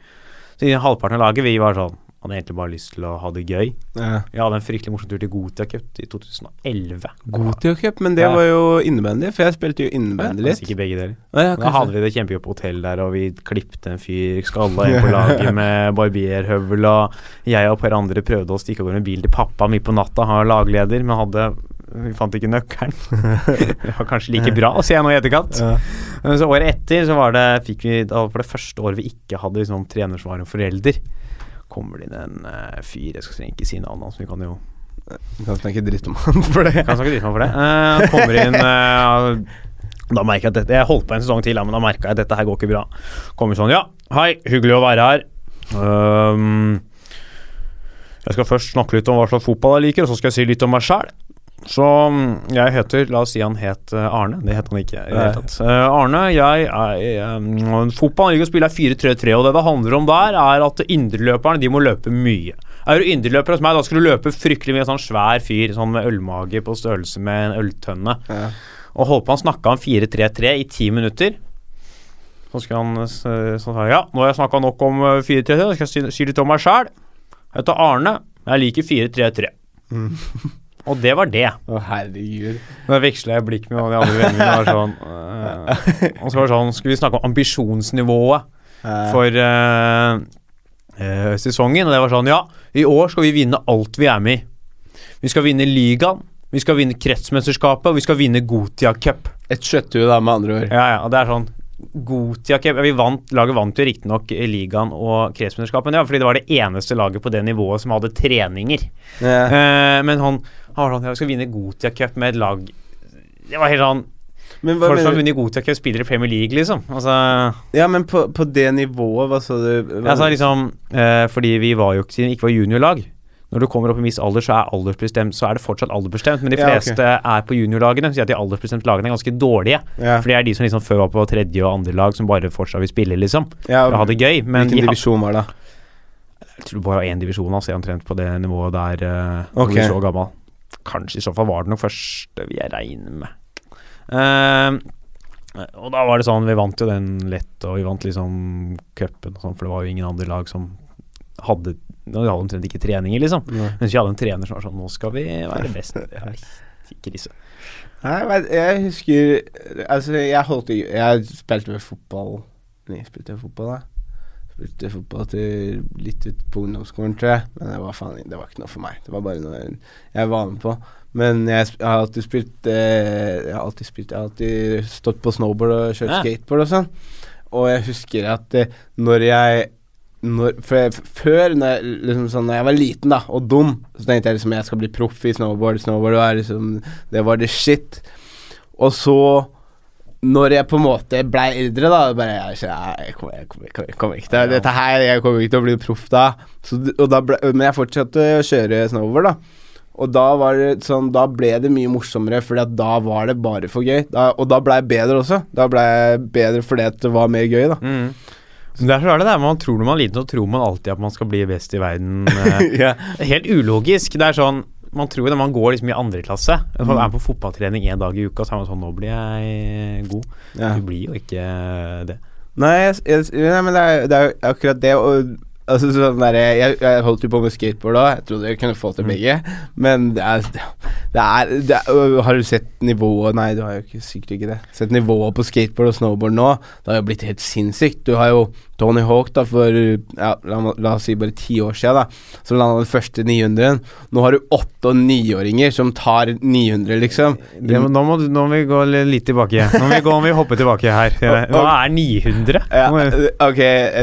Så i halvparten av laget Vi var sånn Hadde egentlig bare lyst til å ha det gøy Ja. Jeg hadde en fryktelig morsom tur til Gotia Cup i 2011 Gotia cup, men det Ja. var jo innebandy, for jeg spilte jo innebandy litt. Ikke begge deler ja, Da hadde vi det kjempegøy på hotell der, og vi klippte en fyr, skalla en på laget [laughs] med barberhøvel, og jeg og et par andre prøvde å stikke av gårde med bil til pappa midt på natta, han var lagleder, men hadde vi fant ikke nøkkelen. [laughs] det var kanskje like bra, sier jeg nå i etterkant. Ja. Men Så året etter så var det fikk vi, da For det første året vi ikke hadde liksom, trener som var en forelder, kommer det inn en uh, fyr Jeg skal ikke si navnet hans, vi kan jo Du kan snakke dritt om han for det. kan snakke dritt om for det. Uh, kommer inn uh, Da merker jeg at dette Jeg holdt på en sesong til, men da merka jeg at dette her går ikke bra. Kommer sånn Ja, hei, hyggelig å være her. Um, jeg skal først snakke litt om hva slags fotball jeg liker, og så skal jeg si litt om meg sjæl. Så mm, jeg heter La oss si han het eh, Arne. Det het han ikke. i det hele tatt. Eh, Arne, jeg er um, Fotball jeg liker å spille er 4-3-3, og det det handler om der, er at indreløperne de må løpe mye. Er du indreløper hos meg, da skal du løpe fryktelig mye. Sånn svær fyr sånn med ølmage på størrelse med en øltønne. Ja. Og holdt på han snakka om 4-3-3 i ti minutter. Så skal han sånn så Ja, nå har jeg snakka nok om eh, 4-3-3, da skal jeg si litt om meg sjæl. Jeg heter Arne. Jeg liker 4-3-3. Mm. [laughs] Og det var det. Å, herregud. Da veksla jeg blikk med noen av de andre vennene mine. var Sånn, eh, og så var det sånn Skulle vi snakke om ambisjonsnivået for eh, eh, sesongen? Og det var sånn Ja, i år skal vi vinne alt vi er med i. Vi skal vinne ligaen, vi skal vinne kretsmesterskapet, og vi skal vinne Gotia Cup. Et kjøtthue, da, med andre ord. Ja, ja, det er sånn Gotia Cup vi vant, Laget vant jo riktignok ligaen og kretsmesterskapet, ja, fordi det var det eneste laget på det nivået som hadde treninger. Ja. Eh, men han, han var sånn vi skal vinne Gotia Cup med et lag Det var helt sånn Men Folk som har vunnet Gotia Cup, spiller i Premier League, liksom. Altså, Ja, men på, på det nivået, hva sa du? Hva- altså liksom eh, Fordi vi var jo ikke siden vi ikke var juniorlag. Når du kommer opp i en viss alder, så er aldersbestemt Så er det fortsatt aldersbestemt, men de Ja, okay. fleste er på juniorlagene. Så at de aldersbestemte lagene er ganske dårlige. ja. For det er de som liksom før var på tredje og andre lag, som bare fortsatt vil spille, liksom. ja, og ha det gøy. Men Hvilken divisjon var det? jeg tror bare én divisjon, altså. Jeg er omtrent på det nivået der uh, okay. når vi så gammel. Kanskje i så fall var det nok første, vil jeg regne med. Uh, og da var det sånn, vi vant jo den lett, og vi vant liksom cupen og sånn, for det var jo ingen andre lag som hadde De hadde omtrent ikke treninger, liksom. Nei, Mens vi hadde en trener som var sånn Nå skal vi være best. [laughs] Krise. jeg, vet, jeg husker Altså, jeg holdt Jeg spilte med fotball Nei, spilte jeg fotball, da? Spilte fotball til litt ut på ungdomsskolen, tror jeg. Men det var faen Det var ikke noe for meg. Det var bare noe jeg var med på. Men jeg, jeg har alltid spilt eh, Jeg har alltid spilt Jeg har alltid stått på snowboard og kjørt Ja. skateboard og sånn. Og jeg husker at eh, når jeg når, jeg, Før, når jeg, liksom sånn, når jeg var liten da og dum, så tenkte jeg liksom jeg skal bli proff i snowboard. Snowboard var liksom Det var the shit. Og så når jeg på en måte blei eldre, da bare jeg, jeg, kommer, jeg, kommer, jeg, kommer, ikke til Dette her Jeg kommer ikke til å bli proff da. Så, da ble, men jeg fortsatte å kjøre snowboard, da. Og da var det sånn Da ble det mye morsommere, Fordi at da var det bare for gøy. Da, og da ble jeg bedre også. Da ble jeg bedre fordi at det var mer gøy, da. Mm. Derfor er det der man tror når man er liten, så tror man alltid at man skal bli best i verden. [laughs] yeah. Helt ulogisk. Det er sånn Man tror jo det man går liksom i andre klasse. Mm. Man er på fotballtrening én dag i uka, så er man sånn Nå blir jeg god. ja. Du blir jo ikke det. Nei, jeg, jeg, nei men det er, det er jo akkurat det. Og, altså, sånn der, jeg, jeg holdt jo på med skateboard da, Jeg trodde jeg kunne få til begge. Men det er, det er, det er øh, Har du sett nivået Nei, du har jo ikke, sikkert ikke det. Sett nivået på skateboard og snowboard nå. Det har jo blitt helt sinnssykt. Du har jo Tony Hawk da for ja, la, la oss si bare ti år siden, da. Så landa den første 900-en. Nå har du åtte- og niåringer som tar 900, liksom. det nå, må, nå må vi gå litt tilbake. Nå må vi, gå, må vi hoppe tilbake her. [laughs] Hva er 900? Ja, Nå ok,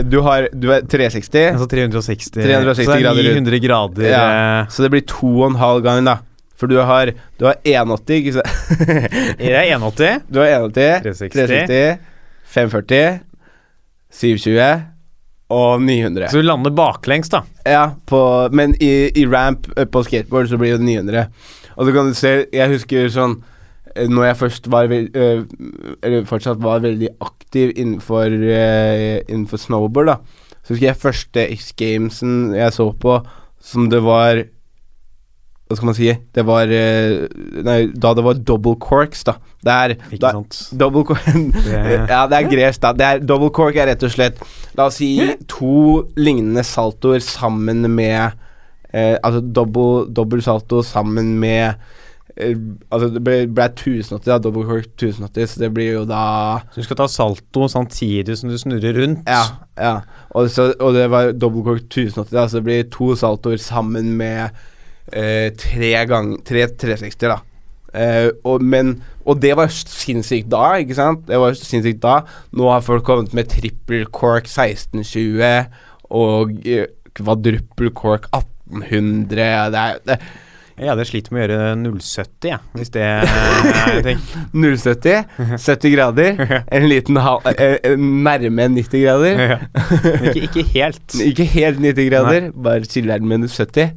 du har Du er 360. Altså 360, 360 så det er grader 900 grader Ja, eh, så det blir to og en halv gang, da. For du har Du har 180, ikke sant? [laughs] Det er 180. du har 180, 360. 360, 540, 720 og 900. Så du lander baklengs, da. Ja, på, men i, i ramp eh, på skateboard så blir det 900. Og så kan du se Jeg husker sånn eh, når jeg først var Eller fortsatt var veldig aktiv innenfor, innenfor snowboard, da. Så husker jeg første X Gamesen jeg så på, som det var Hva skal man si? Det var øh, Nei, da det var double corks, da. Det er Ikke da, sant? [laughs] Double cork [laughs] Ja, det er gresk, da. Det er, double cork er rett og slett La oss si to lignende saltoer sammen med eh, Altså dobbel, dobbel salto sammen med eh, Altså det ble, ble 1080, da. Double cork 1080, så det blir jo da Så du skal ta salto samtidig som du snurrer rundt? Ja. ja. Og, så, og det var double cork 1080, da, så det blir to saltoer sammen med eh, tre gang, Tre 360, da. Eh, og, men, og det var sinnssykt da, ikke sant? Det var sinnssykt da. Nå har folk kommet med trippel cork 1620 og eh, kvadruppel cork 1800. Det er, det Jeg hadde slitt med å gjøre 070, ja, hvis det er ting. [laughs] 070, 70 grader, en liten hal, eh, eh, nærme 90 grader. Ja. Ikke, ikke helt. [laughs] Ikke helt 90 grader, bare chiller'n med 70.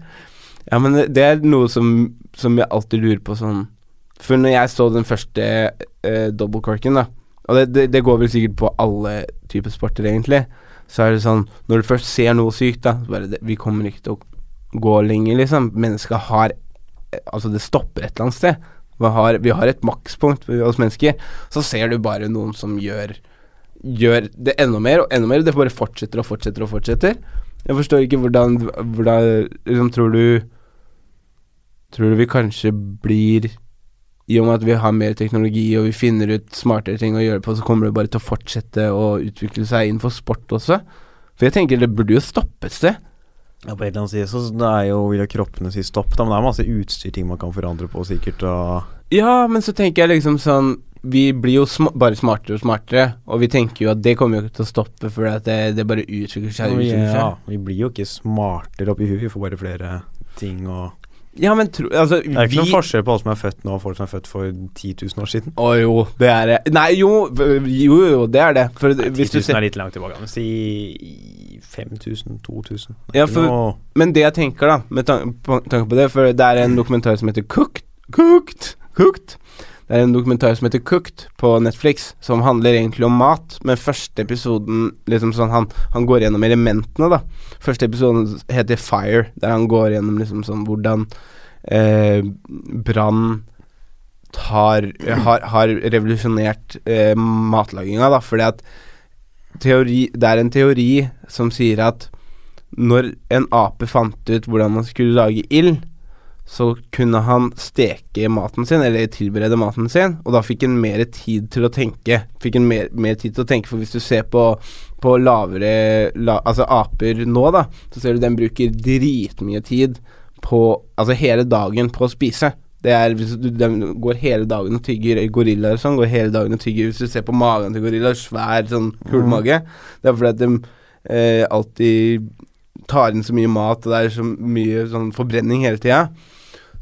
Ja, men det- er noe som, som jeg alltid lurer på sånn For når jeg så den første eh, dobbeltcorken, da Og det, det, det går vel sikkert på alle typer sporter, egentlig. Så er det sånn Når du først ser noe sykt, da bare det, Vi kommer ikke til å gå lenger, liksom. Mennesket har Altså, det stopper et eller annet sted. Vi har, vi har et makspunkt hos mennesker. Så ser du bare noen som gjør Gjør det enda mer og enda mer. Det bare fortsetter og fortsetter og fortsetter. Jeg forstår ikke hvordan, hvordan liksom, Tror du Tror du vi kanskje blir I og med at vi har mer teknologi og vi finner ut smartere ting å gjøre på, så kommer det bare til å fortsette å utvikle seg innenfor sport også? For jeg tenker det burde jo stoppe et sted. Ja, på et eller annet side så det er jo vil jo kroppene si stopp, da, men det er masse utstyr, ting man kan forandre på, sikkert, og Ja, men så tenker jeg liksom sånn Vi blir jo sm bare smartere og smartere, og vi tenker jo at det kommer jo ikke til å stoppe, fordi at det, det bare utvikler seg utvikler seg. ja, vi blir jo ikke smartere oppi huet, vi får bare flere ting og Ja, men tro, altså, Det er ikke noen forskjell på alle som er født nå, og folk som er født for 10 000 år siden. Å jo, det er det. Nei, jo, jo, jo, det er det. For Nei, 10 du 000 ser er litt langt tilbake, men si 5000, 2000 er Ja, for- noe- Men det jeg tenker, da, med på- tanke på det For det er en dokumentar som heter Cooked Cooked Cooked Det er en dokumentar som heter Cooked på Netflix, som handler egentlig om mat. Men første episoden liksom sånn Han, han går gjennom elementene, da. Første episoden heter Fire, der han går gjennom liksom sånn hvordan eh, brann har, har, har revolusjonert eh, matlaginga, da. Fordi at teori Det er en teori som sier at når en ape fant ut hvordan man skulle lage ild, så kunne han steke maten sin, eller tilberede maten sin, og da fikk han mer tid til å tenke. Fikk han mer, mer tid til å tenke, for hvis du ser på, på lavere la, Altså aper nå, da, så ser du den bruker dritmye tid på Altså hele dagen på å spise. Det er hvis du, De går hele dagen og tygger Gorillaer og sånn går hele dagen og tygger Hvis du ser på magen til gorilla, svær sånn kul Mm. mage. Det er fordi at de eh, alltid tar inn så mye mat, og det er så mye sånn forbrenning hele tida.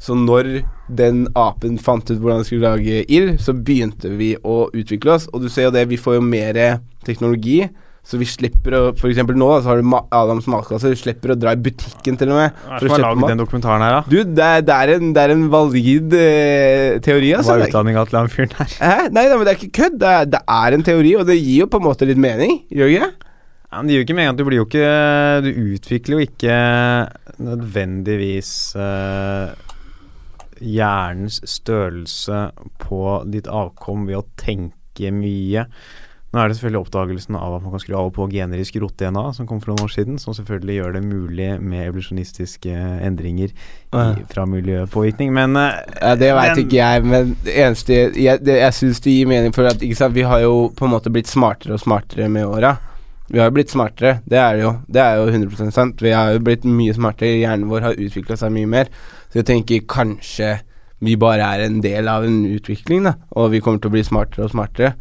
Så når den apen fant ut hvordan den skulle lage ild, så begynte vi å utvikle oss. Og du ser jo det, vi får jo mer teknologi. Så vi slipper å For eksempel nå da, så har du ma Adams matkasse. Du slipper å dra i butikken til og med. For å har kjøpe mat. den dokumentaren her, da? Du, det er, det er, en, det er en valid eh, teori, altså. Hva er er- utdanninga til han fyren her? Hæ? Nei, nei, men det er ikke kødd. Det er, det er en teori, og det gir jo på en måte litt mening. Gjør det ikke? Ja, men det gir jo ikke mening at du blir jo ikke Du utvikler jo ikke nødvendigvis eh, hjernens størrelse på ditt avkom ved å tenke mye. Nå er det selvfølgelig oppdagelsen av at man kan skru av og på gener i skrot-DNA, som kom for noen år siden, som selvfølgelig gjør det mulig med evolusjonistiske endringer i, fra miljøpåvirkning, men eh, Ja, Det veit ikke jeg, men det eneste Jeg, det, jeg syns det gir mening, for at sant, vi har jo på en måte blitt smartere og smartere med åra. Vi har jo blitt smartere, det er jo. Det er jo 100 sant. Vi har jo blitt mye smartere, hjernen vår har utvikla seg mye mer. Så jeg tenker kanskje vi bare er en del av en utvikling, da. Og vi kommer til å bli smartere og smartere.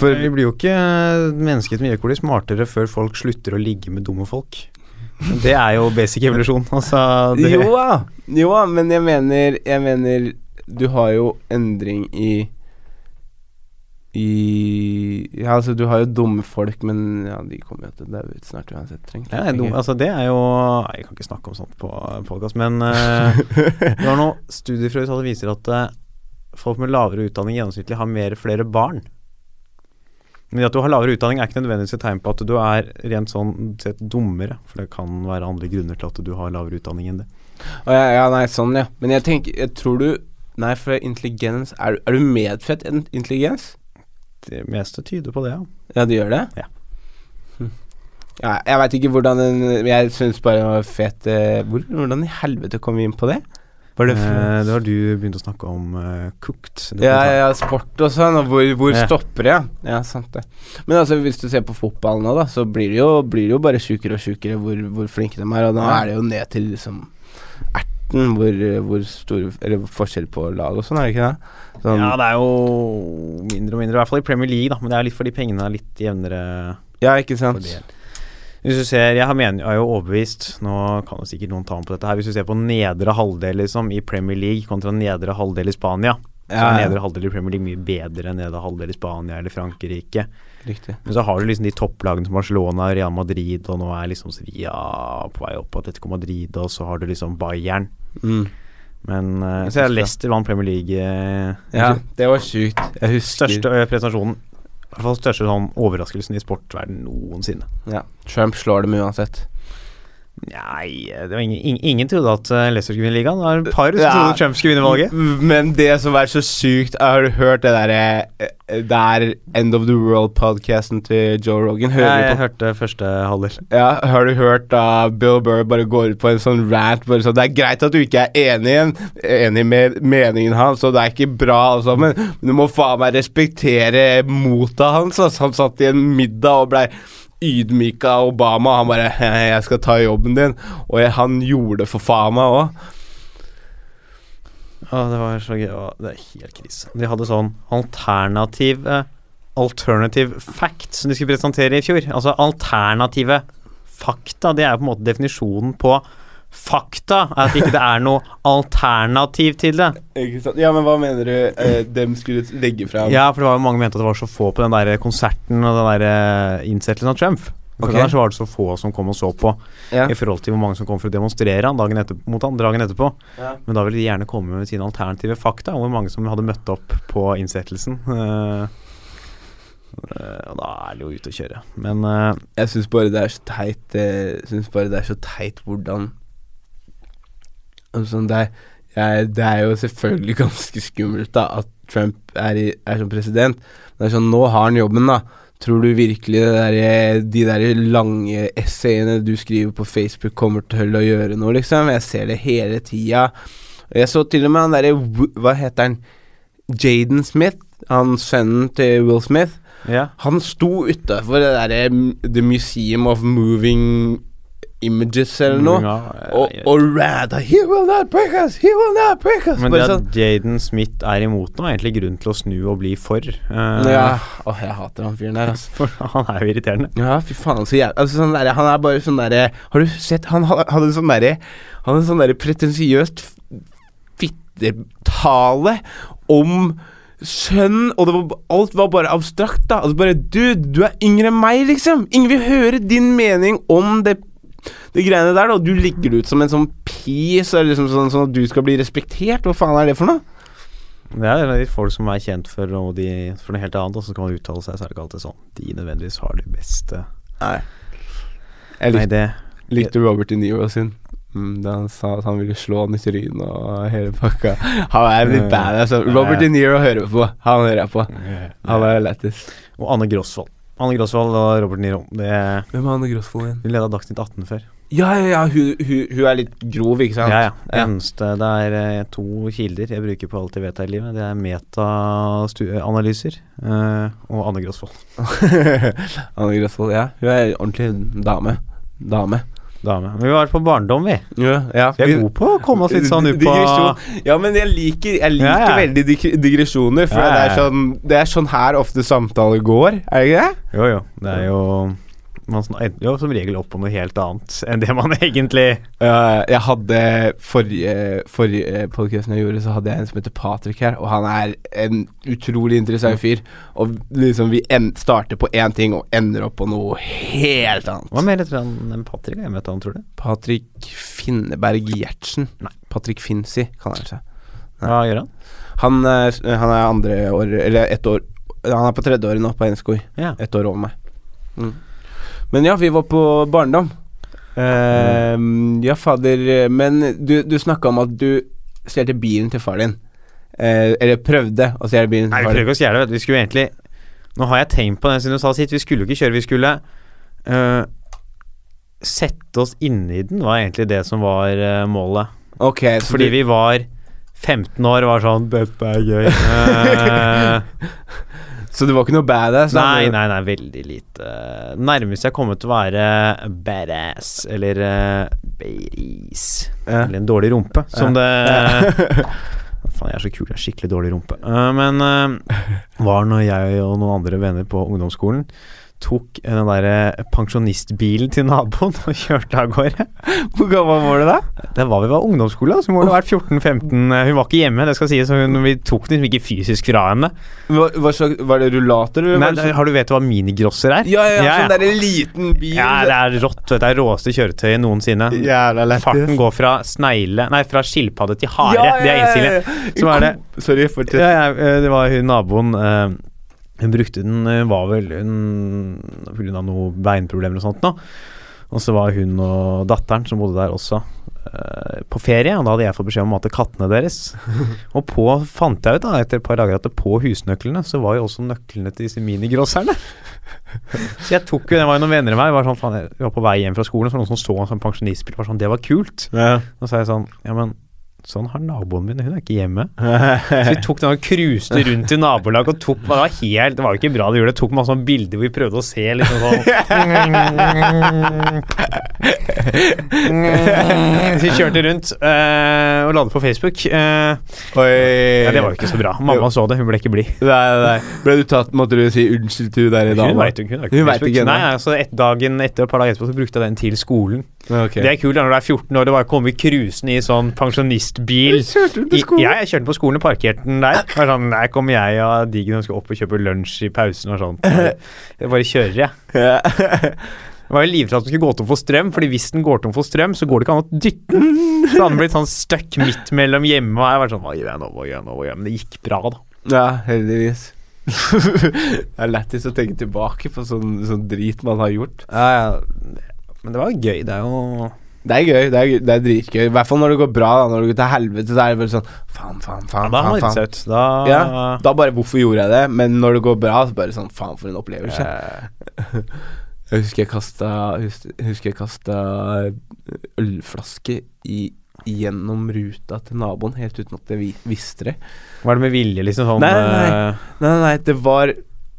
For vi blir jo ikke mennesket med miljøkoli smartere før folk slutter å ligge med dumme folk. Det er jo basic evolusjon. Altså, jo da, men jeg mener Jeg mener Du har jo endring i I Ja, altså, du har jo dumme folk, men ja, de kommer jo til å daue ut snart uansett. Trengt, Ja, dum, altså det er jo nei, Jeg kan ikke snakke om sånt på podkast, men uh, det var noen studier fra USA som viser at uh, folk med lavere utdanning gjennomsnittlig har mer flere barn. Men at du har lavere utdanning er ikke nødvendigvis et tegn på at du er rent sånn sett dummere, for det kan være andre grunner til at du har lavere utdanning enn det. Oh, ja, ja, nei, sånn, ja. Men jeg tenker Jeg tror du Nei, for intelligens Er, er du medfødt intelligens? Det meste tyder på det, ja. Ja, du gjør det? Ja. [laughs] Ja, jeg veit ikke hvordan den Jeg syns bare den var fet eh, hvor, Hvordan i helvete kom vi inn på det? Var det Eh, det var du begynte å snakke om uh, cooked. Ja, ja, sport og sånn, og hvor, hvor Ja. stopper det? Ja, sant det. Men altså, hvis du ser på fotball nå, da, så blir det jo, blir det jo bare sjukere og sjukere hvor, hvor flinke de er, og nå er det jo ned til liksom erten hvor, hvor stor Eller forskjell på lag og sånn, er det ikke det? Sånn, Ja, det er jo mindre og mindre, i hvert fall i Premier League, da. Men det er litt fordi pengene er litt jevnere ja, ikke sant? Hvis du ser, Jeg har men, jeg er jo overbevist Nå kan jo sikkert noen ta med på dette her. Hvis du ser på nedre halvdel liksom i Premier League kontra nedre halvdel i Spania, så er ja. nedre halvdel i Premier League mye bedre enn nedre halvdel i Spania eller Frankrike. Riktig. Men så har du liksom de topplagene som Barcelona, Real Madrid, og nå er liksom Sevilla på vei opp, Atletico Madrid, og så har du liksom Bayern. Mm. Men uh, Så er Leicester vant Premier League. Uh, Ja, det var sjukt. Jeg husker Største eh, prestasjonen I hvert fall største sånn overraskelsen i sportverden noensinne. ja, Trump slår dem uansett. Nei, det var ingen, ingen, ingen trodde at eh, Leicester skulle vinne ligaen. Det var et par som Ja. trodde Trump skulle vinne valget. Men det som er så sykt Har du hørt det derre eh, Det er End of the World-podcasten til Joe Rogan? Hører du jeg hørte første halvdel. Ja, har du hørt da Bill Burr bare går ut på en sånn rant bare sånn Det er greit at du ikke er enig, enig med meningen hans, og det er ikke bra, altså, men du må faen meg respektere motet hans. Altså. Han satt i en middag og blei ydmyka Obama, han bare 'Jeg skal ta jobben din', og jeg, han gjorde det for faen meg òg. Å, det var så gøy. Det er helt krise. De hadde sånn alternativ eh, Alternative fact som de skulle presentere i fjor. Altså alternative fakta. Det er jo på en måte definisjonen på fakta. er At ikke det er noe alternativ til det. Ja, men hva mener du eh, dem skulle legge fram? Ja, for det var jo mange mente at det var så få på den der konserten og den der eh, innsettelsen av Trump. For Ok. der så var det så få som kom og så på, Ja. i forhold til hvor mange som kom for å demonstrere han dagen etter, mot han dagen etterpå. Ja. Men da ville de gjerne komme med sine alternative fakta, om hvor mange som hadde møtt opp på innsettelsen. Eh, eh, og da er det jo ute å kjøre. Men uh, Jeg syns bare det er så teit Jeg synes bare det er så teit hvordan altså, det, er, det er jo selvfølgelig [laughs] ganske skummelt da at Trump er, i, er som president. Men det er sånn, nå har han jobben, da. Tror du virkelig det der, de der lange essayene du skriver på Facebook kommer til å gjøre noe, liksom? Jeg ser det hele tida. Jeg så til og med han derre Hva heter han? Jaden Smith, han sønnen til Will Smith. ja. Han sto utafor det derre The Museum of Moving images eller noe. Ja, Og, og Rad He will not break us! He will not break us! Men Bare det sånn at Jaden Smith er imot nå, er egentlig grunn til å snu og bli for. Uh, Ja. Åh, jeg hater han fyren der, altså. [laughs] For han er jo irriterende. Ja, fy faen, så jævlig altså, sånn der, Han er bare sånn derre Har du sett Han hadde sånn derre Han hadde sånn derre pretensiøst fittetale om sønn, og det var, alt var bare abstrakt, da. Altså bare Du, du er yngre enn meg, liksom. Ingen vil høre din mening om det det greiene der, da. Du legger det ut som en sånn pis, eller liksom sånn, sånn at du skal bli respektert. Hva faen er det for noe? Det er litt folk som er kjent for noe, de, for noe helt annet, og så kan man uttale seg, så er det ikke alltid sånn. De nødvendigvis har det beste Nei. Jeg Nei, likte, det likte Robert De Niro sin. Mm, han sa at han ville slå han i trynet og hele pakka. Han er litt bad. Altså. Robert De Niro hører på. Han hører jeg på. Han er lættis. Og Anne Grosvold. Anne Grosvold og Robert De Niro. Det Hvem er Anne Grosvold igjen? Hun leda Dagsnytt 18 før. Ja, ja, ja. Hun, hun, hun er litt grov, ikke sant? Ja, ja. Ja. Eneste Det er eh, to kilder jeg bruker på alt jeg vet her i livet. Det er metaanalyser uh, og Anne Grosvold. [laughs] Anne Grosvold, ja. Hun er en ordentlig dame. Dame. Dame. Men vi var på barndom, vi. Ja, ja. Vi er gode på å komme oss litt sånn [laughs] ut på Ja, men jeg liker, jeg liker Ja, veldig digresjoner, for det, er sånn, det er sånn her ofte samtaler går, er det ikke det? Jo, jo. Det er jo Man ender jo som regel opp på noe helt annet enn det man [laughs] egentlig uh, jeg hadde Forrige, forrige podcasten jeg gjorde, så hadde jeg en som heter Patrick her, og han er en utrolig interessant fyr. Og liksom vi starter på én ting og ender opp på noe helt annet. Hva mer heter han enn Patrick? Jeg vet han, tror du? Patrick Finneberg Gjertsen. Nei. Patrick Finsi, kaller han seg. Hva gjør han? Han, er- han er andre år Eller ett år Han er på tredje året nå på NSKI. Ja. Ett år over meg. Mm. Men ja, vi var på barndom. Uh, ja, fader Men du, du snakka om at du stjelte bilen til far din. Uh, eller prøvde å stjele bilen Nei, til din. far vi din. ikke å stjele, vet du. Vi skulle egentlig Nå har jeg tenkt på det siden du sa sitt. Vi skulle jo ikke kjøre, vi skulle uh, sette oss inni i den, var egentlig det som var øh, målet. Okay, Fordi du, vi var 15 år og var sånn Dette er gøy. [laughs] Så du var ikke noe badass? da? nei, nei, nei, veldig lite. Nærmest jeg kommer til å være badass, eller uh, badass. Ja. Eller en dårlig rumpe, som det [laughs] Faen, jeg er så kul, jeg har skikkelig dårlig rumpe. Uh, men uh, var når jeg og noen andre venner på ungdomsskolen tok den der eh, pensjonistbilen til naboen og [laughs] kjørte av gårde. Hvor gammel var du da? Det var vi var ungdomsskole, så må det ha vært 14-15. eh, Hun var ikke hjemme, det skal sies, hun, vi tok den ikke fysisk fra henne. Hva, hva slags, var det rullater? Eller Nei, det sånn- har du vet hva minigrosser er? ja, ja, ja, Ja, ja. sånn derre liten bil. Ja, det er rått. Det er råeste kjøretøyet noensinne. Jævla lættis. Farten går fra snegle Nei, fra skilpadde til hare. Det er innstillingen. Så var det Sorry, fortsett. ja, ja, eh, Det var hun naboen eh, Hun brukte den Hun var vel Hun av noen beinproblemer og sånt nå. Og så var hun og datteren som bodde der også uh, på ferie, og da hadde jeg fått beskjed om å mate kattene deres. [laughs] og på fant jeg ut da etter et par dager at det på husnøklene så var jo også nøklene til disse minigrosserne. så jeg tok jo Det var jo noen venner av meg var sånn, faen, jeg var på vei hjem fra skolen, så var det noen som så en sånn pensjonistbil var sånn Det var kult. Ja. Og så sa jeg sånn Ja, men sånn har naboen min, hun er ikke hjemme. [laughs] Så vi tok den og cruiste rundt i nabolaget og tok Det var helt Det var jo ikke bra det gjorde det. Tok masse sånne bilder hvor vi prøvde å se liksom sånn [laughs] Så vi kjørte rundt eh, og la det på Facebook. Uh, ja, det var jo ikke så bra. Mamma så det, hun ble ikke blid. Nei, nei. Ble du tatt, måtte du si unnskyld til hun der i dag? Hun veit ikke. Hun, Hun vet hun, ikke ennå. Nei, nei, så et dagen etter, et par dager etterpå så brukte jeg den til skolen. Ok. Det er kult da når du er 14 år og bare kommer cruisende i sånn pensjonistbil. Kjørte du til skolen? ja, jeg kjørte på skolen og parkerte den der. Det var sånn, Der kommer jeg og Diggen og skal opp og kjøpe lunsj i pausen og sånn. Jeg bare kjører, jeg. Ja. Jeg var jo livredd at den skulle gå tom for strøm, Fordi hvis den går tom for strøm, så går det ikke an å dytte den. Så hadde den blitt sånn stuck midt mellom hjemme, og jeg var sånn Hva gjør jeg nå, hva gjør jeg nå, hva gjør jeg? Men det gikk bra, da. ja, heldigvis. [laughs] det er lættis å tenke tilbake på sånn, sånn drit man har gjort. Men det var jo gøy. Det er jo Det er gøy. Det er, gøy- det er dritgøy. I hvert fall når det går bra. da Når det går til helvete, så er det bare sånn Faen, faen, ja, faen. Da faen, faen. sett ut. Da Ja, da bare Hvorfor gjorde jeg det? Men når det går bra, så bare sånn Faen, for en opplevelse. eh, [laughs] Jeg husker jeg kasta Husker jeg kasta ølflaske i, gjennom ruta til naboen, helt uten at jeg visste det. Var det med vilje, liksom sånn Nei, nei, nei. eh, Nei, nei, nei, det var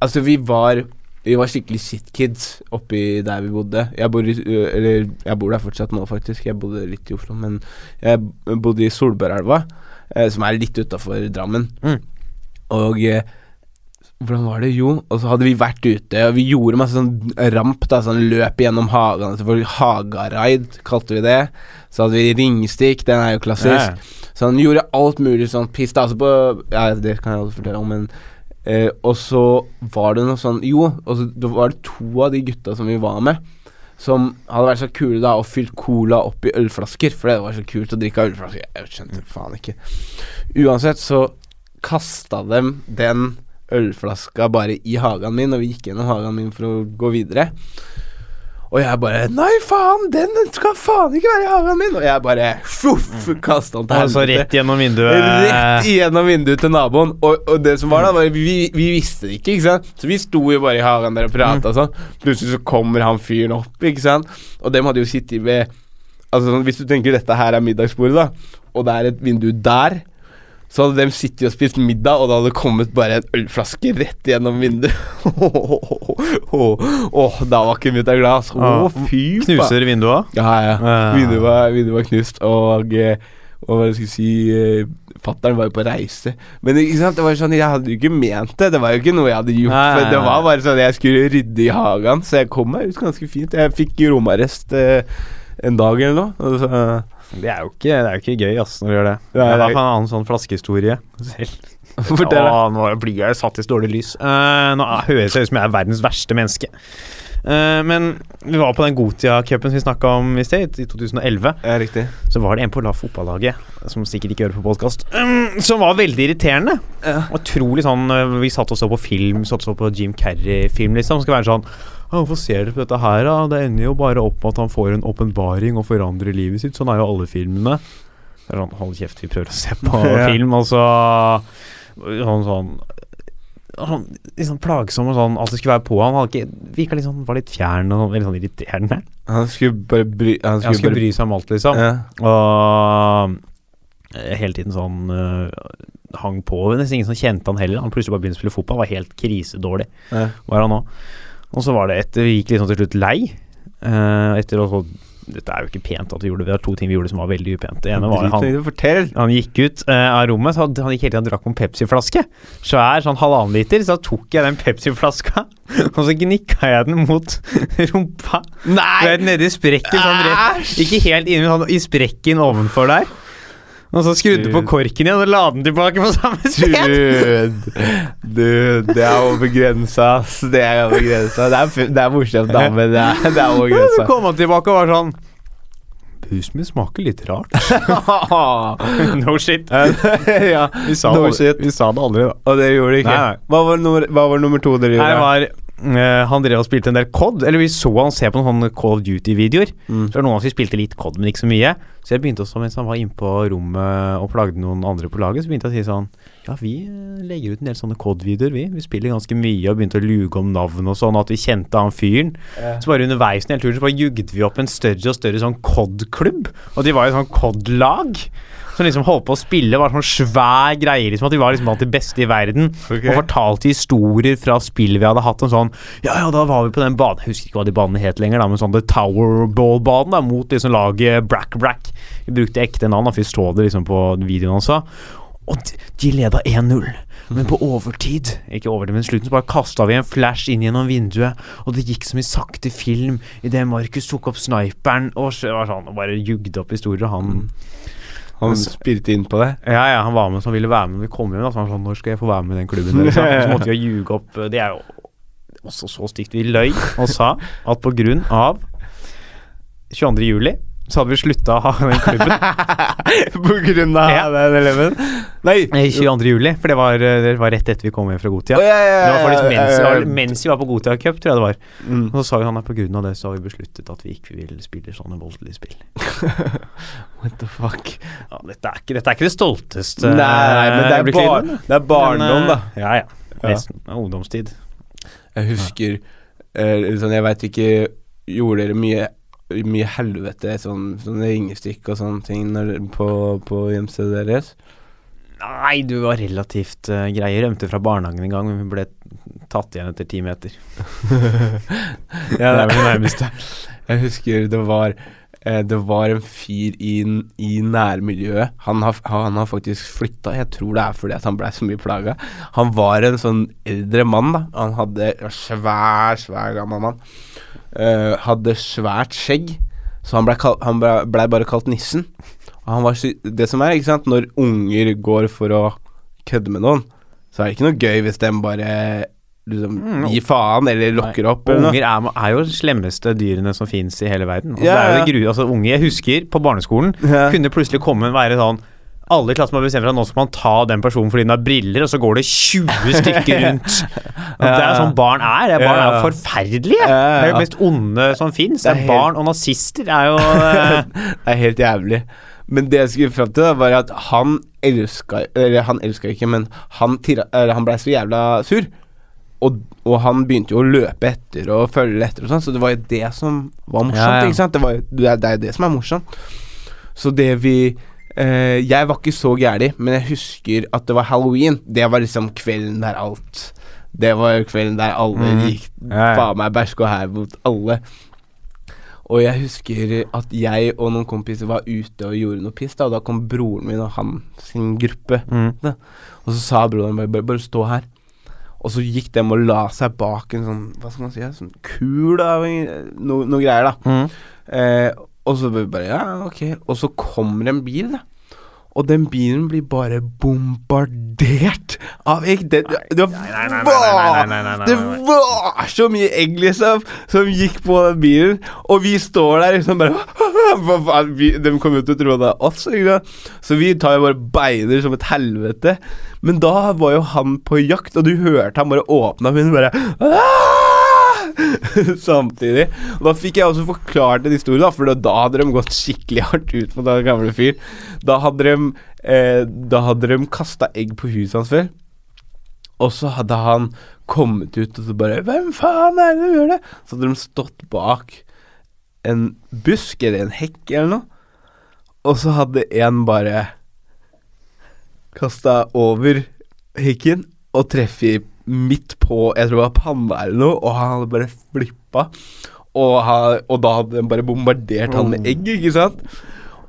Altså, vi var Vi var skikkelig shitkids oppi der vi bodde. Jeg bor, i, eller, jeg bor der fortsatt nå, faktisk. Jeg bodde litt i Oslo, men jeg bodde i Solbørelva, eh, som er litt utafor Drammen. Mm. Og eh, hvordan var det? Jo, og så hadde vi vært ute, og vi gjorde masse sånn ramp, da, sånn løp gjennom hagene. Selvfølgelig Hagaraid, kalte vi det. Så hadde vi ringstikk, den er jo klassisk. Ja. Så han gjorde alt mulig sånn piss. Da, altså på Ja, det kan jeg også fortelle om, men eh, Og så var det noe sånn Jo, og så da var det to av de gutta som vi var med, som hadde vært så kule da og fylt cola opp i ølflasker, for det var så kult å drikke av ølflasker. Jeg skjønte faen ikke. Uansett så kasta dem den ølflaska bare i hagen min, og vi gikk gjennom hagen min for å gå videre. Og jeg bare Nei, faen, den skal faen ikke være i hagen min! Og jeg bare Fuff, kasta den til Altså så rett gjennom vinduet. Rett gjennom vinduet til naboen. Og, og det som var da, var vi, vi visste det ikke, ikke sant. Så vi sto jo bare i hagen der og prata og sånn. Plutselig så kommer han fyren opp, ikke sant. Og dem hadde jo sittet ved Altså sånn, Hvis du tenker dette her er middagsbordet, da, og det er et vindu der, så hadde de sittet og spist middag, og det hadde kommet bare en ølflaske rett gjennom vinduet. [laughs] Åh, da var ikke mutta glad. altså. Å, fy faen. Knuser vinduet. Ja, ja. Vinduet var, vinduet var knust, og eh, og hva skal jeg si eh, Fattern var jo på reise. Men ikke sant, det var sånn, jeg hadde jo ikke ment det. Det var jo ikke noe jeg hadde gjort. Nei, Det var bare sånn jeg skulle rydde i hagen, så jeg kom meg ut ganske fint. Jeg fikk romarrest eh, en dag eller noe. Og så, Det er jo ikke, det er jo ikke gøy ass, når du gjør det. Jeg det har er- en annen sånn flaskehistorie selv. [laughs] Fortell. Nå blir jeg satt i så dårlig lys. Uh, nå høres jeg ut som jeg er verdens verste menneske. Uh, men vi var på den Gotia-cupen som vi snakka om i sted, i 2011. Ja, riktig. Så var det en på la fotballaget, som sikkert ikke hører på podkast, som var veldig irriterende. Ja. Utrolig sånn eh, Vi satt og så på film, satt og så på Jim Carrey-film, liksom. Skal være sånn «Ja, Hvorfor ser dere på dette her, da? Det ender jo bare opp med at han får en åpenbaring og forandrer livet sitt. Sånn er jo alle filmene. Det er sånn, Hold kjeft, vi prøver å se på [laughs] Ja. film, og så Sånn sånn sånn, sånn plagsom og sånn Alt det skulle være på han. Han ikke, virka litt sånn, var litt fjern og sånn, litt sånn irriterende. Han skulle bare bry Han Han skulle, skulle bare bry seg om alt, liksom. ja. Og eh, hele tiden sånn uh, hang på. Nesten ingen som kjente han heller. Han plutselig bare begynte å spille fotball. Var helt krisedårlig, Ja. var han òg. Og så var det etter Vi gikk liksom til slutt lei. Uh, etter å så Dette er jo ikke pent at vi gjorde det. Det var to ting vi gjorde som var veldig upent. Det ene var han han gikk ut uh, av rommet, så han gikk hele tiden og drakk en Pepsi-flaske. Svær, sånn halvannen liter. Så tok jeg den Pepsi-flaska, [laughs] og så gnikka jeg den mot [laughs] rumpa. Nei! nedi sprekken, sånn rett Ikke helt inni, sånn i sprekken ovenfor der. Og så skrudde på korken igjen og la den tilbake på samme sted. Dude, dude, det er over grensa, ass. Det er over grensa. Det er, det er morsomt, da, men det er, det er over Og så kom han tilbake og var sånn Husmid smaker litt rart. [laughs] [laughs] no shit. ja, Vi sa, No det, shit. vi sa det aldri, da. og dere gjorde det ikke? Hva, var nummer, hva var nummer to dere gjorde? Nei, var eh, Han drev og spilte en del COD. Eller vi så han se på noen sånne Call of Duty-videoer. Mm. Så var det noen av oss som spilte litt COD, men ikke så mye. Så jeg begynte også, mens han var inne på rommet og plagde noen andre på laget, så begynte jeg å si sånn Ja, vi eh, legger ut en del sånne COD-videoer, vi. Vi spiller ganske mye og begynte å luge om navn og sånn, og at vi kjente han fyren. Ja. Så bare underveis den hele turen så bare jugde vi opp en større og større sånn COD-klubb. Og de var jo sånn COD-lag. Som liksom holdt på å spille, var sånn svær greie, liksom at vi var liksom blant de beste i verden. Okay. Og fortalte historier fra spill vi hadde hatt. En sånn Ja, ja, da var vi på den banen Jeg husker ikke hva de banene het lenger, da, men sånn The Towerball-banen, da, mot liksom laget Brack Brack. Vi brukte ekte navn, for vi så det liksom på videoen han sa. Og de, de leda 1-0. Men på overtid Ikke overtid, men slutten så bare kasta vi en flash inn gjennom vinduet, og det gikk som i sakte film idet Markus tok opp sniperen og så var sånn, og bare jugde opp historier. Og han Han spilte inn på det? ja, ja, han var med som ville være med vi kom hjem. Han var sånn, når skal jeg få være med i den klubben Der, da?» Så måtte vi jo ljuge opp Det er jo også så stygt. Vi løy og sa at på grunn av 22. juli så hadde vi slutta å ha den klubben. [laughs] på grunn av Ja. den eleven? Nei! Eh, 22. juli, for det var, eh, det var rett etter vi kom hjem fra Gotia. Oh, ja, ja, Det var ja, faktisk mens, ja, ja. var mens vi var på Gotia Cup, tror jeg det var. Mm. Og så sa vi han at på grunn av det så har vi besluttet at vi ikke vil spille sånne voldelige spill. [laughs] What the fuck? Ja, dette, er ikke, dette er ikke det stolteste Nei, men det er, bar, livet, det er barndom, men, da. eh, Ja, ja. Det er Ungdomstid. Jeg husker eh, sånn, Jeg veit ikke Gjorde dere mye Mye helvete, sånn, sånn ringestikk og sånne ting når, på, på hjemstedet deres? Nei, du var relativt uh, grei. Rømte fra barnehagen en gang, men vi ble tatt igjen etter ti meter. [laughs] ja, det er vel det nærmeste. Jeg husker det var eh, det var en fyr i, i nærmiljøet. Han har, han har faktisk flytta. Jeg tror det er fordi han blei så mye plaga. Han var en sånn eldre mann, da. Han hadde en svær, svær gammel mann. Uh, hadde svært skjegg, så han blei ble, ble bare kalt Nissen. Han var Det som er, ikke sant, når unger går for å kødde med noen, så er det ikke noe gøy hvis de bare liksom mm, gir faen eller lokker opp. Eller unger er, er, jo de slemmeste dyrene som fins i hele verden. Altså, yeah. det er jo det gru, altså, unge, Jeg husker på barneskolen yeah. kunne plutselig komme og være sånn alle i klassen har bestemt for at nå skal man ta den personen fordi den har briller, og så går det 20 stykker [laughs] rundt. ja, det er sånn barn er. Barn er jo forferdelige. Det er jo mest onde som fins. Barn og nazister er jo [laughs] Det er helt jævlig. Men det jeg skulle fram til, da, var at han elska Eller han elska ikke, men han, han blei så jævla sur. Og, og, han begynte jo å løpe etter og følge etter og sånn, så det var jo det som var morsomt. Ja, ja. ikke sant? Det, var, det, er, det er det som er morsomt. Så det vi eh, Jeg var ikke så gæren, men jeg husker at det var halloween. Det var liksom kvelden der alt Det var kvelden der alle mm. gikk faen meg bæsj og her mot alle. Og jeg husker at jeg og noen kompiser var ute og gjorde noe piss, da, og da kom broren min og han sin gruppe. Mm. Og så sa broren bare, bare, bare stå her. Og så gikk de og la seg bak en sånn Hva skal man si Sånn kul av noe, noe greier, da. Mm. Eh, og så bare Ja, ok. Og så kommer en bil, da. Og den bilen blir bare bombardert av egg. Det, det, var, det var så mye egg, liksom, som gikk på den bilen. Og vi står der liksom bare [laughs] De kommer jo til å tro det er oss. Ikke? Så vi tar jo bare beiner som et helvete. Men da var jo han på jakt, og du hørte han bare åpna munnen bare [laughs] Samtidig. Og da fikk jeg også forklart en historie, da, for da hadde de gått skikkelig hardt ut på den gamle fyren. Da hadde de, eh, de kasta egg på huset hans før. Og så hadde han kommet ut og så bare 'Hvem faen er det som gjør det?' Så hadde de stått bak en busk eller en hekk eller noe, og så hadde en bare kasta over hekken og treffet midt på Jeg tror det var panna eller noe, og han hadde bare flippa. Og, han, og da hadde den bare bombardert han med egg, ikke sant?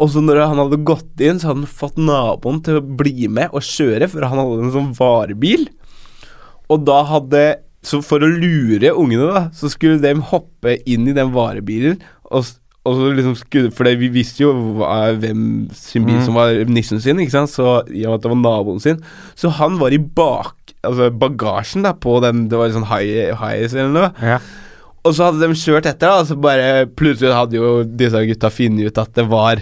Og så når han hadde gått inn, så hadde han fått naboen til å bli med og kjøre, for han hadde en sånn varebil. Og da hadde Så for å lure ungene, da, så skulle de hoppe inn i den varebilen og og så liksom skulle, For vi visste jo hva, hvem sin bil mm. som var nissen sin, ikke sant? så i og med at det var naboen sin. Så han var i bak Altså bagasjen da på den Det var sånn high, high eller noe. Ja. Og så hadde de kjørt etter, da, og så bare plutselig hadde jo disse gutta funnet ut at det var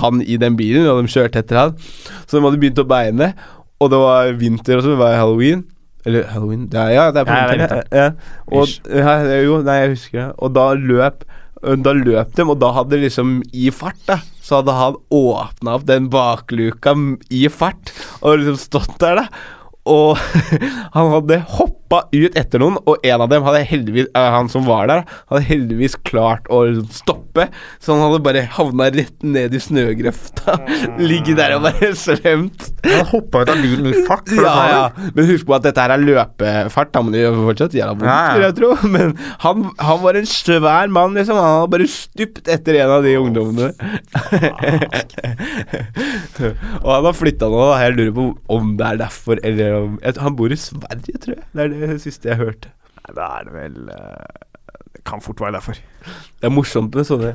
han i den bilen, og de kjørte etter han. Så de hadde begynt å beine, og det var vinter, og så var det halloween. Eller halloween Ja, ja det er på vinteren. Ja, ja. Og, ja, jo, nei, jeg husker det. Og da løp da løp de, og da hadde liksom i fart, da, så hadde han åpna opp den bakluka i fart og liksom stått der, da. Og [laughs] han hadde hoppa ut etter noen, og en av dem hadde heldigvis uh, Han som var der, hadde heldigvis klart å stoppe, så han hadde bare havna rett ned i snøgrøfta. [laughs] Ligget der og bare svømt. Han hoppa ut av bilen i fart? ja, ja. Men husk på at dette her er løpefart. Da må de fortsatt gjøre vondt, ja, ja. jeg tro. Men han, han, var en svær mann, liksom. Han hadde bare stupt etter en av de ungdommene. [laughs] og han har flytta nå, og Jeg lurer på om det er derfor, eller om Han bor i Sverige, tror jeg. Det er det siste jeg hørte. Nei, da er det vel uh, Det kan fort være derfor. Det er morsomt med sånne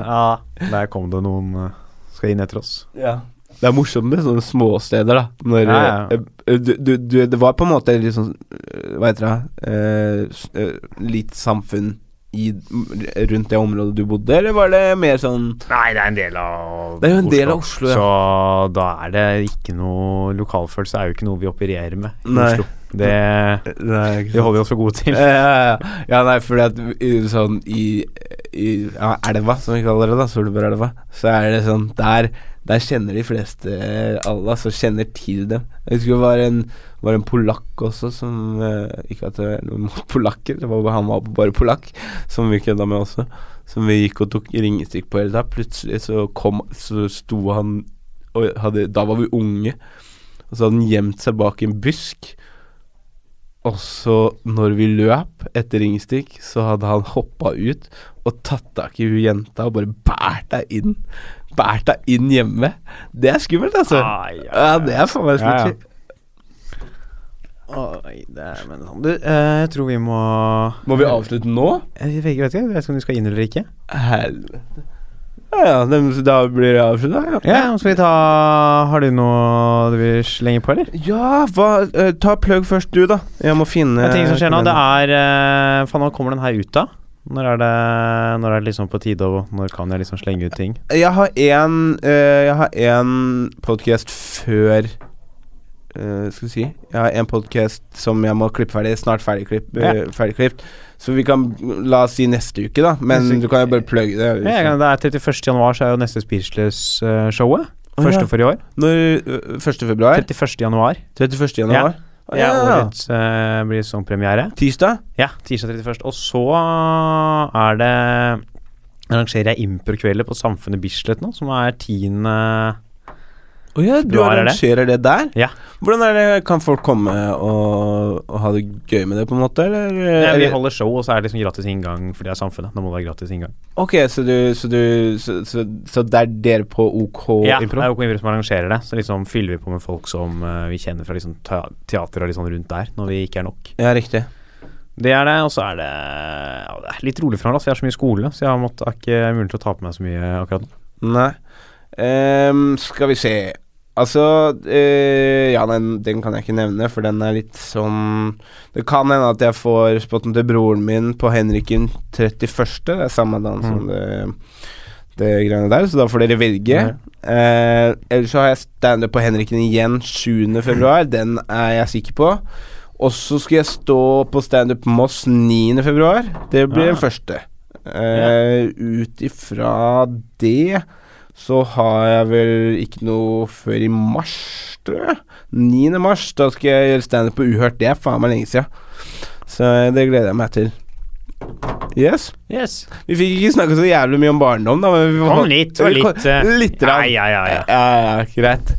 Ja, der kom det noen uh, skal inn etter oss. Ja. Det er morsomt med sånne småsteder, da. Når ja, ja. Uh, du, du, du, Det var på en måte litt sånn Hva heter det Litt samfunn i, rundt det området du bodde, eller var det mer sånn Nei, det er en del av Det er jo en Oslo, del av Oslo, ja. Så da er det ikke noe Lokalfølelse er jo ikke noe vi opererer med i nei. Oslo. Det, nei, det holder vi oss for gode til. Ja, ja, ja. ja nei, fordi at sånn i, i ja, elva, som vi kaller det, da, Solbergelva, så er det sånn Der, der kjenner de fleste alle, altså kjenner til dem. Jeg husker det var en var en polakk også som eh, Ikke at det er noen mot polakker, det var, han var bare polakk, som vi kødda med også. Som vi gikk og tok ringestikk på hele tida. Plutselig så kom Så sto han og hadde, Da var vi unge. Og så hadde han gjemt seg bak en busk. Og så, når vi løp etter ringestikk så hadde han hoppa ut og tatt tak i hun jenta og bare båret deg inn. Båret deg inn hjemme. Det er skummelt, altså. Ai, ja, Ja, det er faen meg Ja, ja. Oi, det er men sånn Du, eh, jeg tror vi må Må vi avslutte nå? Jeg vet, ikke- vet ikke, jeg vet ikke om du skal inn eller ikke. Helvete. Ja, ja, da blir det avslutta. Ja, skal vi ta Har du noe du vil slenge på, eller? Ja, hva eh, Ta plugg først, du, da. Jeg må finne Det er ting som skjer nå. Det er uh, Faen, hva kommer den her ut, da? Når er det Når er det liksom på tide, og når kan jeg liksom slenge ut ting? Jeg har en eh, Jeg har en podkast før uh, Skal vi si Jeg har en podkast som jeg må klippe ferdig. Snart ferdigklipt. uh, ferdig Så vi kan La oss si neste uke, da. Men Neste du kan jo bare plugge det. Ja, det er 31. januar, så er jo neste Speechless-showet. Første ja. for i år. Når eh, 1. februar? 31. januar. 31. januar? Det er årets uh, blir sesongpremiere. Tirsdag? Ja, tirsdag 31. Og så er det Arrangerer jeg improkvelder på Samfunnet Bislett nå, som er 10. Å ja, du er arrangerer det der? Ja. Hvordan er det Kan folk komme og, og ha det gøy med det, på en måte, eller? Ja, vi holder show, og så er det liksom gratis inngang for det er Samfunnet. Da må det være gratis inngang. Ok, så du Så, du, så, så, så det er dere på OK ja, Impro? det er OK Impro som arrangerer det. Så liksom fyller vi på med folk som uh, vi kjenner fra liksom teater og sånn rundt der, når vi ikke er nok. Ja, riktig. Det er det, og så er det ja, Det er litt rolig for meg, da, jeg har så mye skole, så jeg har måttet, ikke mulighet til å ta på meg så mye akkurat nå. Nei. Um, skal vi se Altså øh, Ja, den, den kan jeg ikke nevne, for den er litt sånn Det kan hende at jeg får spotten til broren min på Henriken 31. Det er samme dag som Mm. det, det greiene der, så da får dere velge. Eh, ellers så har jeg standup på Henriken igjen 7. februar. Den er jeg sikker på. Og så skal jeg stå på standup Moss 9. februar. Det blir ja. den første. Eh, Ut ifra det så har jeg vel ikke noe før i mars, tror jeg. 9. mars. Da skal jeg gjøre standup på Uhørt. Det er faen meg lenge siden. Så det gleder jeg meg til. Yes. Yes. Vi fikk ikke snakka så jævlig mye om barndom, da. Men vi Kom litt, og litt eh, Litt. Ja, ja, ja. ja. Ja, ja, greit.